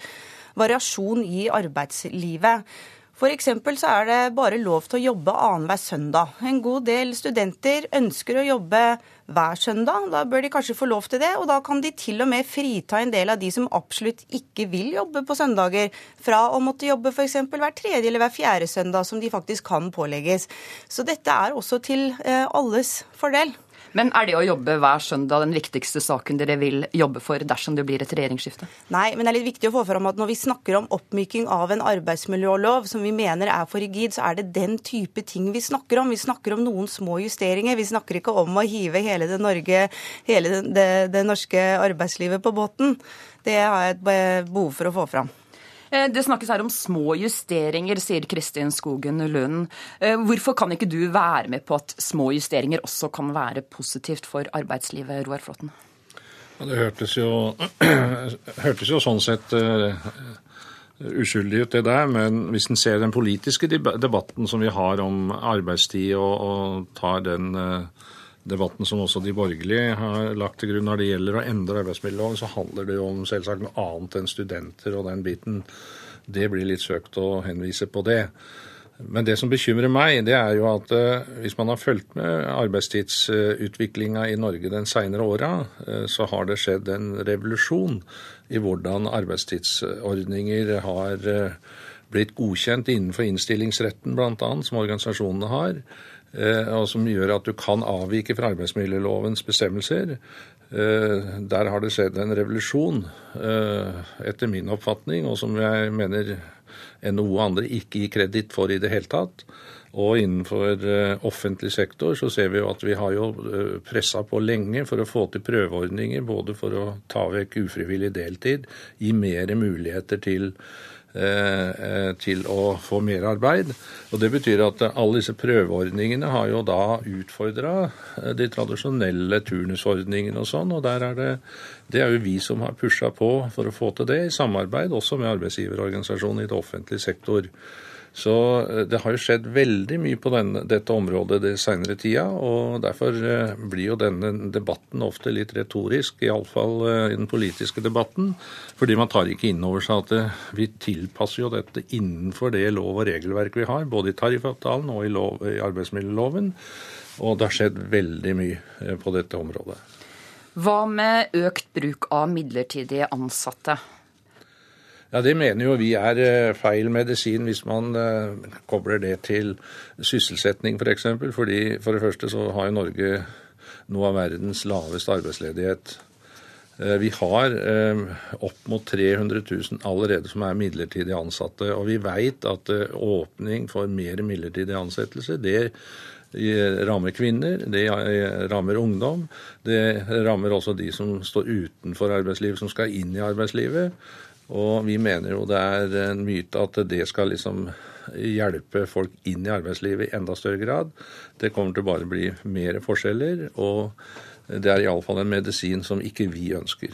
variasjon i arbeidslivet. F.eks. så er det bare lov til å jobbe annenhver søndag. En god del studenter ønsker å jobbe hver søndag. Da bør de kanskje få lov til det, og da kan de til og med frita en del av de som absolutt ikke vil jobbe på søndager, fra å måtte jobbe f.eks. hver tredje eller hver fjerde søndag, som de faktisk kan pålegges. Så dette er også til eh, alles fordel. Men er det å jobbe hver søndag den viktigste saken dere vil jobbe for dersom det blir et regjeringsskifte? Nei, men det er litt viktig å få fram at når vi snakker om oppmyking av en arbeidsmiljølov som vi mener er for rigid, så er det den type ting vi snakker om. Vi snakker om noen små justeringer. Vi snakker ikke om å hive hele det, Norge, hele det, det, det norske arbeidslivet på båten. Det har jeg et behov for å få fram. Eh, det snakkes her om små justeringer, sier Kristin Skogen Lund. Eh, hvorfor kan ikke du være med på at små justeringer også kan være positivt for arbeidslivet, Roar Flåtten? Det hørtes jo, hørtes jo sånn sett uh, uskyldig ut, det der. Men hvis en ser den politiske debatten som vi har om arbeidstid, og, og tar den uh, debatten som også de borgerlige har lagt til grunn når det gjelder å endre arbeidsmiljøloven, så handler det jo om selvsagt noe annet enn studenter og den biten. Det blir litt søkt å henvise på det. Men det som bekymrer meg, det er jo at uh, hvis man har fulgt med arbeidstidsutviklinga i Norge den seinere åra, uh, så har det skjedd en revolusjon i hvordan arbeidstidsordninger har uh, blitt godkjent innenfor innstillingsretten, bl.a., som organisasjonene har. Eh, og som gjør at du kan avvike fra arbeidsmiljølovens bestemmelser. Eh, der har det skjedd en revolusjon, eh, etter min oppfatning, og som jeg mener NHO og andre ikke gir kreditt for i det hele tatt. Og innenfor offentlig sektor så ser vi jo at vi har jo pressa på lenge for å få til prøveordninger, både for å ta vekk ufrivillig deltid, gi mer muligheter til til å få mer arbeid. Og Det betyr at alle disse prøveordningene har jo da utfordra eh, de tradisjonelle turnusordningene og sånn. Og der er det, det er jo vi som har pusha på for å få til det, i samarbeid også med arbeidsgiverorganisasjonen i det offentlige sektor. Så eh, det har jo skjedd veldig mye på denne, dette området det senere tida. Og derfor eh, blir jo denne debatten ofte litt retorisk, iallfall eh, den politiske debatten. Fordi man tar ikke inn over seg at vi tilpasser jo dette innenfor det lov- og regelverk vi har, både i tariffavtalen og i, lov, i arbeidsmiljøloven. Og det har skjedd veldig mye på dette området. Hva med økt bruk av midlertidige ansatte? Ja, Det mener jo vi er eh, feil medisin hvis man eh, kobler det til sysselsetting. For eksempel. Fordi For det første så har jo Norge noe av verdens laveste arbeidsledighet. Eh, vi har opp mot 300 000 allerede som er midlertidig ansatte. Og vi veit at åpning for mer midlertidig ansettelse, det rammer kvinner, det rammer ungdom. Det rammer også de som står utenfor arbeidslivet, som skal inn i arbeidslivet. Og vi mener jo det er en myte at det skal liksom hjelpe folk inn i arbeidslivet i enda større grad. Det kommer til bare å bli mer forskjeller, og det er iallfall en medisin som ikke vi ønsker.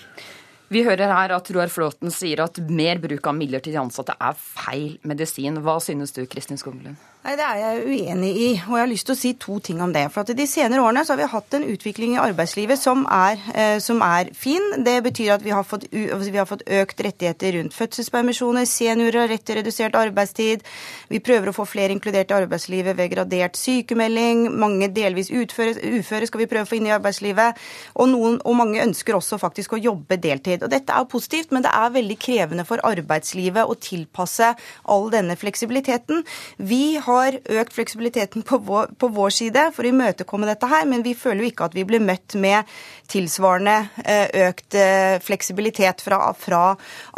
Vi hører her at Roar Flåten sier at mer bruk av midlertidig ansatte er feil medisin. Hva synes du, Kristin Skoglund? Nei, Det er jeg uenig i, og jeg har lyst til å si to ting om det. For at De senere årene så har vi hatt en utvikling i arbeidslivet som er, eh, som er fin. Det betyr at vi har, fått, altså vi har, fått, økt rettigheter rundt fødselspermisjoner, seniorer har rett til redusert arbeidstid. Vi prøver å få flere inkludert i arbeidslivet ved gradert sykemelding. Mange delvis utføre, uføre skal vi prøve å få inn i arbeidslivet. Og, noen, og mange ønsker også faktisk å jobbe deltid. Og Dette er positivt, men det er veldig krevende for arbeidslivet å tilpasse all denne fleksibiliteten. Vi har har økt fleksibiliteten på vår, på vår, side for å imøtekomme dette her, men vi føler jo ikke at vi blir møtt med tilsvarende eh, økt eh, fleksibilitet fra, fra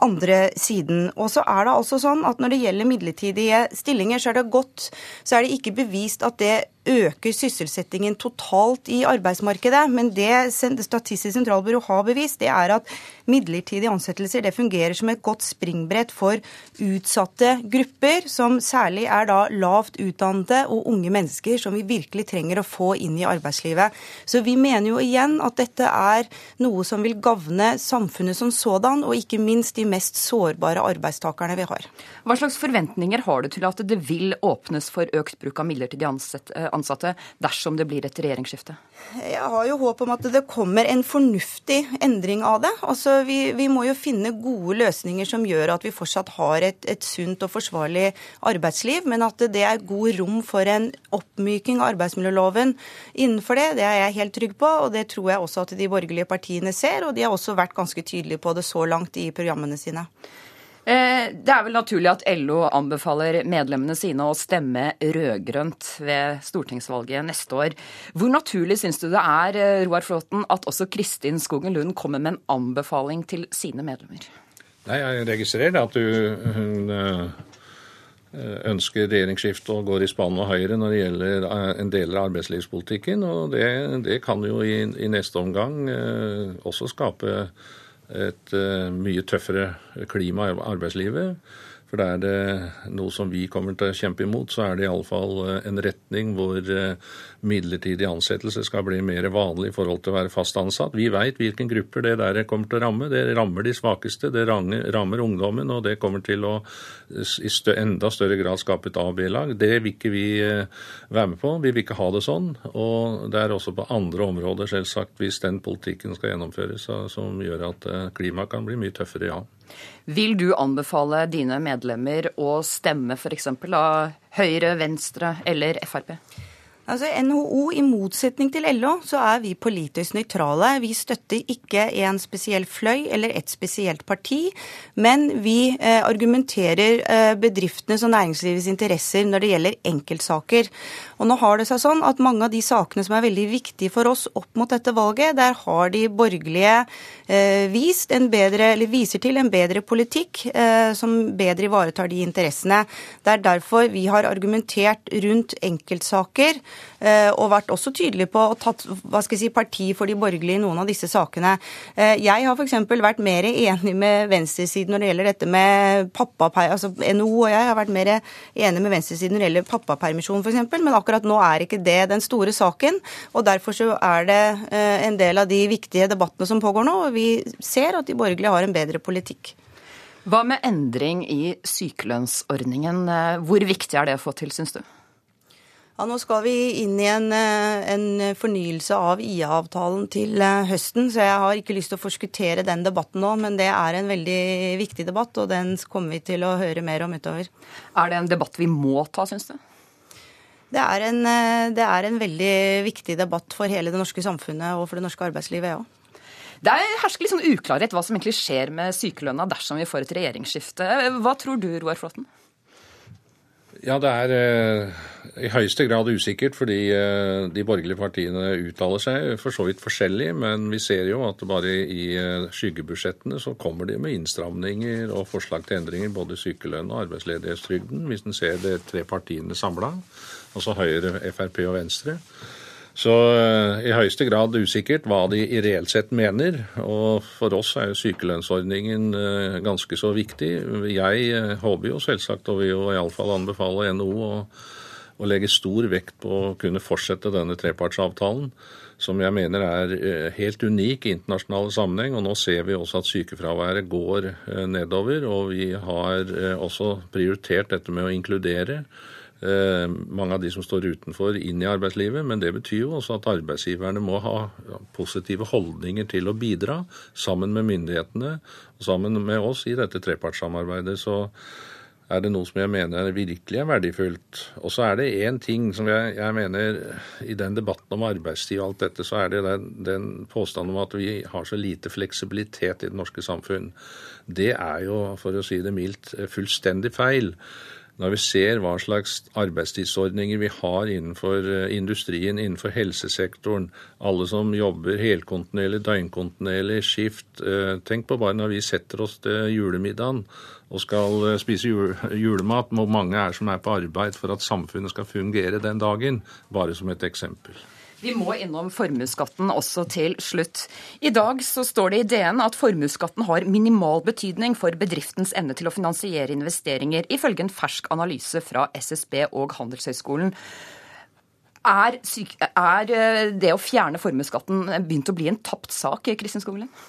andre siden. Og så er det altså sånn at når det gjelder midlertidige stillinger, så er det godt, så er det ikke bevist at det øker sysselsettingen totalt i arbeidsmarkedet. Men det Statistisk sentralbyrå har bevist, det er at midlertidige ansettelser det fungerer som et godt springbrett for utsatte grupper, som særlig er da lavt utdannede og unge mennesker som vi virkelig trenger å få inn i arbeidslivet. Så vi mener jo igjen at dette er noe som vil gagne samfunnet som sådan, og ikke minst de mest sårbare arbeidstakerne vi har. Hva slags forventninger har du til at det vil åpnes for økt bruk av midlertidige ansettelser? Ansatte dersom det blir et regjeringsskifte? Jeg har jo håp om at det kommer en fornuftig endring av det. Altså, vi, vi må jo finne gode løsninger som gjør at vi fortsatt har et, et sunt og forsvarlig arbeidsliv, men at det er god rom for en oppmyking av arbeidsmiljøloven innenfor det. Det er jeg helt trygg på, og det tror jeg også at de borgerlige partiene ser. Og de har også vært ganske tydelige på det så langt i programmene sine. Eh, det er vel naturlig at LO anbefaler medlemmene sine å stemme rød-grønt ved stortingsvalget neste år. Hvor naturlig syns du det er eh, Roar Flåten, at også Kristin Skogen Lund kommer med en anbefaling til sine medlemmer? Nei, Jeg registrerer at du, hun eh, ønsker regjeringsskifte og går i spann og høyre når det gjelder en del av arbeidslivspolitikken. Og det, det kan jo i, i, neste omgang også skape et uh, mye tøffere klima i arbeidslivet. For det er det noe som vi kommer til å kjempe imot, så er det iallfall eh, en retning hvor uh, midlertidig ansettelse skal bli mer vanlig i forhold til å være fast ansatt. Vi veit hvilken grupper det der kommer til å ramme. Det rammer de svakeste, det rammer ungdommen, og det kommer til å i enda større grad skape et A- og B-lag. Det vil ikke vi eh, være med på. Vi vil ikke ha det sånn. Og det er også på andre områder, selvsagt, hvis den politikken skal gjennomføres, som gjør at eh, klimaet kan bli mye tøffere, ja. Vil du anbefale dine medlemmer å stemme f.eks. av Høyre, Venstre eller Frp? Altså NHO, i motsetning til LO, så er vi politisk nøytrale. Vi støtter ikke en spesiell fløy eller et spesielt parti, men vi eh, argumenterer eh, bedriftenes og næringslivets interesser når det gjelder enkeltsaker. Og nå har det seg sånn at mange av de sakene som er veldig viktige for oss opp mot dette valget, der har de borgerlige eh, vist en bedre, eller viser til en bedre politikk eh, som bedre ivaretar de interessene. Det er derfor vi har argumentert rundt enkeltsaker og vært også tydelig på å tatt hva skal jeg si, parti for de borgerlige i noen av disse sakene. Eh, jeg har f.eks. vært mer enig med venstresiden når det gjelder dette med pappapermisjon. Altså NHO og jeg har vært mer enig med venstresiden når det gjelder pappapermisjon f.eks., men akkurat nå er ikke det den store saken. og Derfor så er det eh, en del av de viktige debattene som pågår nå, og vi ser at de borgerlige har en bedre politikk. Hva med endring i sykelønnsordningen? Hvor viktig er det å få til, syns du? Ja, Nå skal vi inn i en, eh, en fornyelse av IA-avtalen til eh, høsten, så jeg har ikke lyst til å forskuttere den debatten nå. Men det er en veldig viktig debatt, og den kommer vi til å høre mer om utover. Er det en debatt vi må ta, syns du? Det er, en, eh, det er en veldig viktig debatt for hele det norske samfunnet og for det norske arbeidslivet, ja. Det hersker litt sånn uklarhet hva som egentlig skjer med sykelønna dersom vi får et regjeringsskifte. Hva tror du, Roar Flåtten? Ja, det er eh, i høyeste grad usikkert, fordi eh, de borgerlige partiene uttaler seg for så vidt forskjellig. Men vi ser jo at bare i eh, skyggebudsjettene så kommer de med innstramninger og forslag til endringer både sykelønn og arbeidsledighetstrygden, hvis en ser de tre partiene samla, altså Høyre, Frp og Venstre. Så eh, i høyeste grad usikkert hva de i reelt sett mener. Og for oss er jo sykelønnsordningen eh, ganske så viktig. Jeg eh, håper jo selvsagt, og vil jo iallfall anbefale NHO å, å legge stor vekt på å kunne fortsette denne trepartsavtalen som jeg mener er helt unik i internasjonale sammenheng. Og nå ser vi også at sykefraværet går nedover, og vi har også prioritert dette med å inkludere. Eh, mange av de som står utenfor, inn i arbeidslivet. Men det betyr jo også at arbeidsgiverne må ha positive holdninger til å bidra, sammen med myndighetene og sammen med oss i dette trepartssamarbeidet. Så er det noe som jeg mener virkelig er verdifullt. Og så er det én ting som jeg, jeg, mener i den debatten om arbeidstid og alt dette, så er det den, den påstanden om at vi har så lite fleksibilitet i det norske samfunn. Det er jo, for å si det mildt, fullstendig feil. Når vi ser hva slags arbeidstidsordninger vi har innenfor eh, industrien, innenfor helsesektoren, alle som jobber helkontinuerlig, døgnkontinuerlig, skift eh, Tenk på bare når vi setter oss til julemiddagen og skal eh, spise julemat, hvor mange er som er på arbeid for at samfunnet skal fungere den dagen, bare som et eksempel. Vi må innom formuesskatten også til slutt. I dag så står det i DN at formuesskatten har minimal betydning for bedriftens evne til å finansiere investeringer, ifølge en fersk analyse fra SSB og Handelshøyskolen. Er, er eh, det å fjerne formuesskatten begynt å bli en tapt sak, Kristin Skoglund?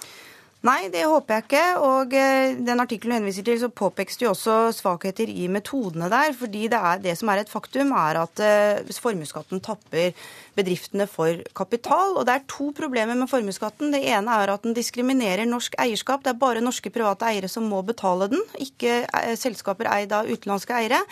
Nei, det håper jeg ikke. Og eh, den artikkelen du henviser til, så påpekes det jo også svakheter i metodene der. fordi det, er, det som er et faktum, er at uh, formuesskatten tapper bedriftene for kapital. Og det er to problemer med formuesskatten. Det ene er at den diskriminerer norsk eierskap. Det er bare norske private eiere som må betale den, ikke uh, selskaper eid av utenlandske eiere.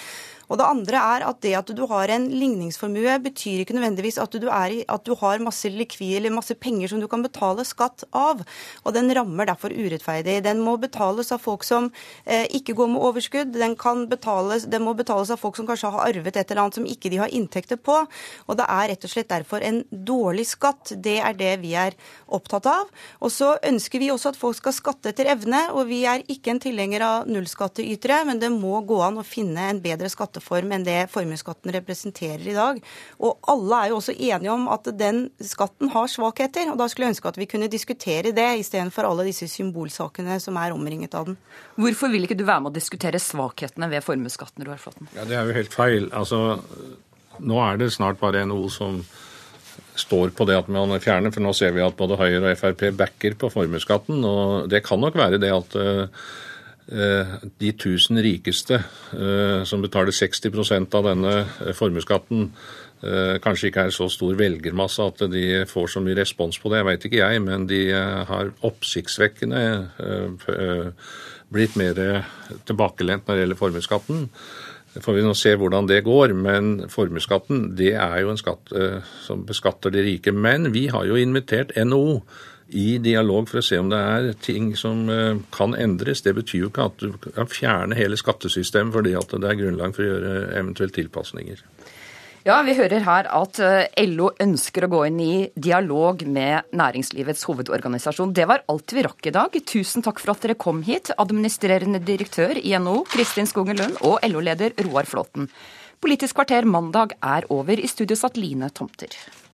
Og det andre er at det at du har en ligningsformue, betyr ikke nødvendigvis at du, i, at du har masse likvid eller masse penger som du kan betale skatt av. Og den rammer derfor urettferdig. Den må betales av folk som eh, ikke går med overskudd. Den, betales, den, må betales av folk som kanskje har arvet et eller annet som ikke de har inntekter på. Og det er rett og slett derfor en dårlig skatt. Det er det vi er opptatt av. Og så ønsker vi også at folk skal skatte etter evne. Og vi er ikke en tilhenger av nullskatteytere, men det må gå an å finne en bedre skatteform skatteform enn det formuesskatten representerer i dag. Og alle er jo også enige om at den skatten har svakheter. og Da skulle jeg ønske at vi kunne diskutere det, istedenfor alle disse symbolsakene som er omringet av den. Hvorfor vil ikke du være med å diskutere svakhetene ved formuesskatten, Roar Flåtten? Ja, det er jo helt feil. Altså, nå er det snart bare NHO som står på det at man fjerner, for nå ser vi at både Høyre og Frp backer på formuesskatten. Og det kan nok være det at uh, Eh, de 1000 rikeste eh, som betaler 60% av denne eh, formuesskatten, kanskje ikke er så stor velgermasse at de får så mye respons på det, jeg vet ikke jeg, men de har oppsiktsvekkende blitt mer tilbakelent når det gjelder formuesskatten. Får vi nå se hvordan det går, men formuesskatten det er jo en skatt som beskatter de rike. Men vi har jo invitert NHO i dialog for å se om det er ting som eh, kan endres. Det betyr jo ikke at du kan fjerne hele skattesystemet fordi at det er grunnlag for å gjøre eventuelt tilpasninger. Ja, Vi hører her at eh, LO ønsker å gå inn i dialog med næringslivets hovedorganisasjon. Det var alt vi rakk i dag. Tusen takk for at dere kom hit, administrerende direktør i NHO Kristin Skogen Lund og LO-leder Roar Flåten. Politisk kvarter mandag er over. I studio satt Line Tomter.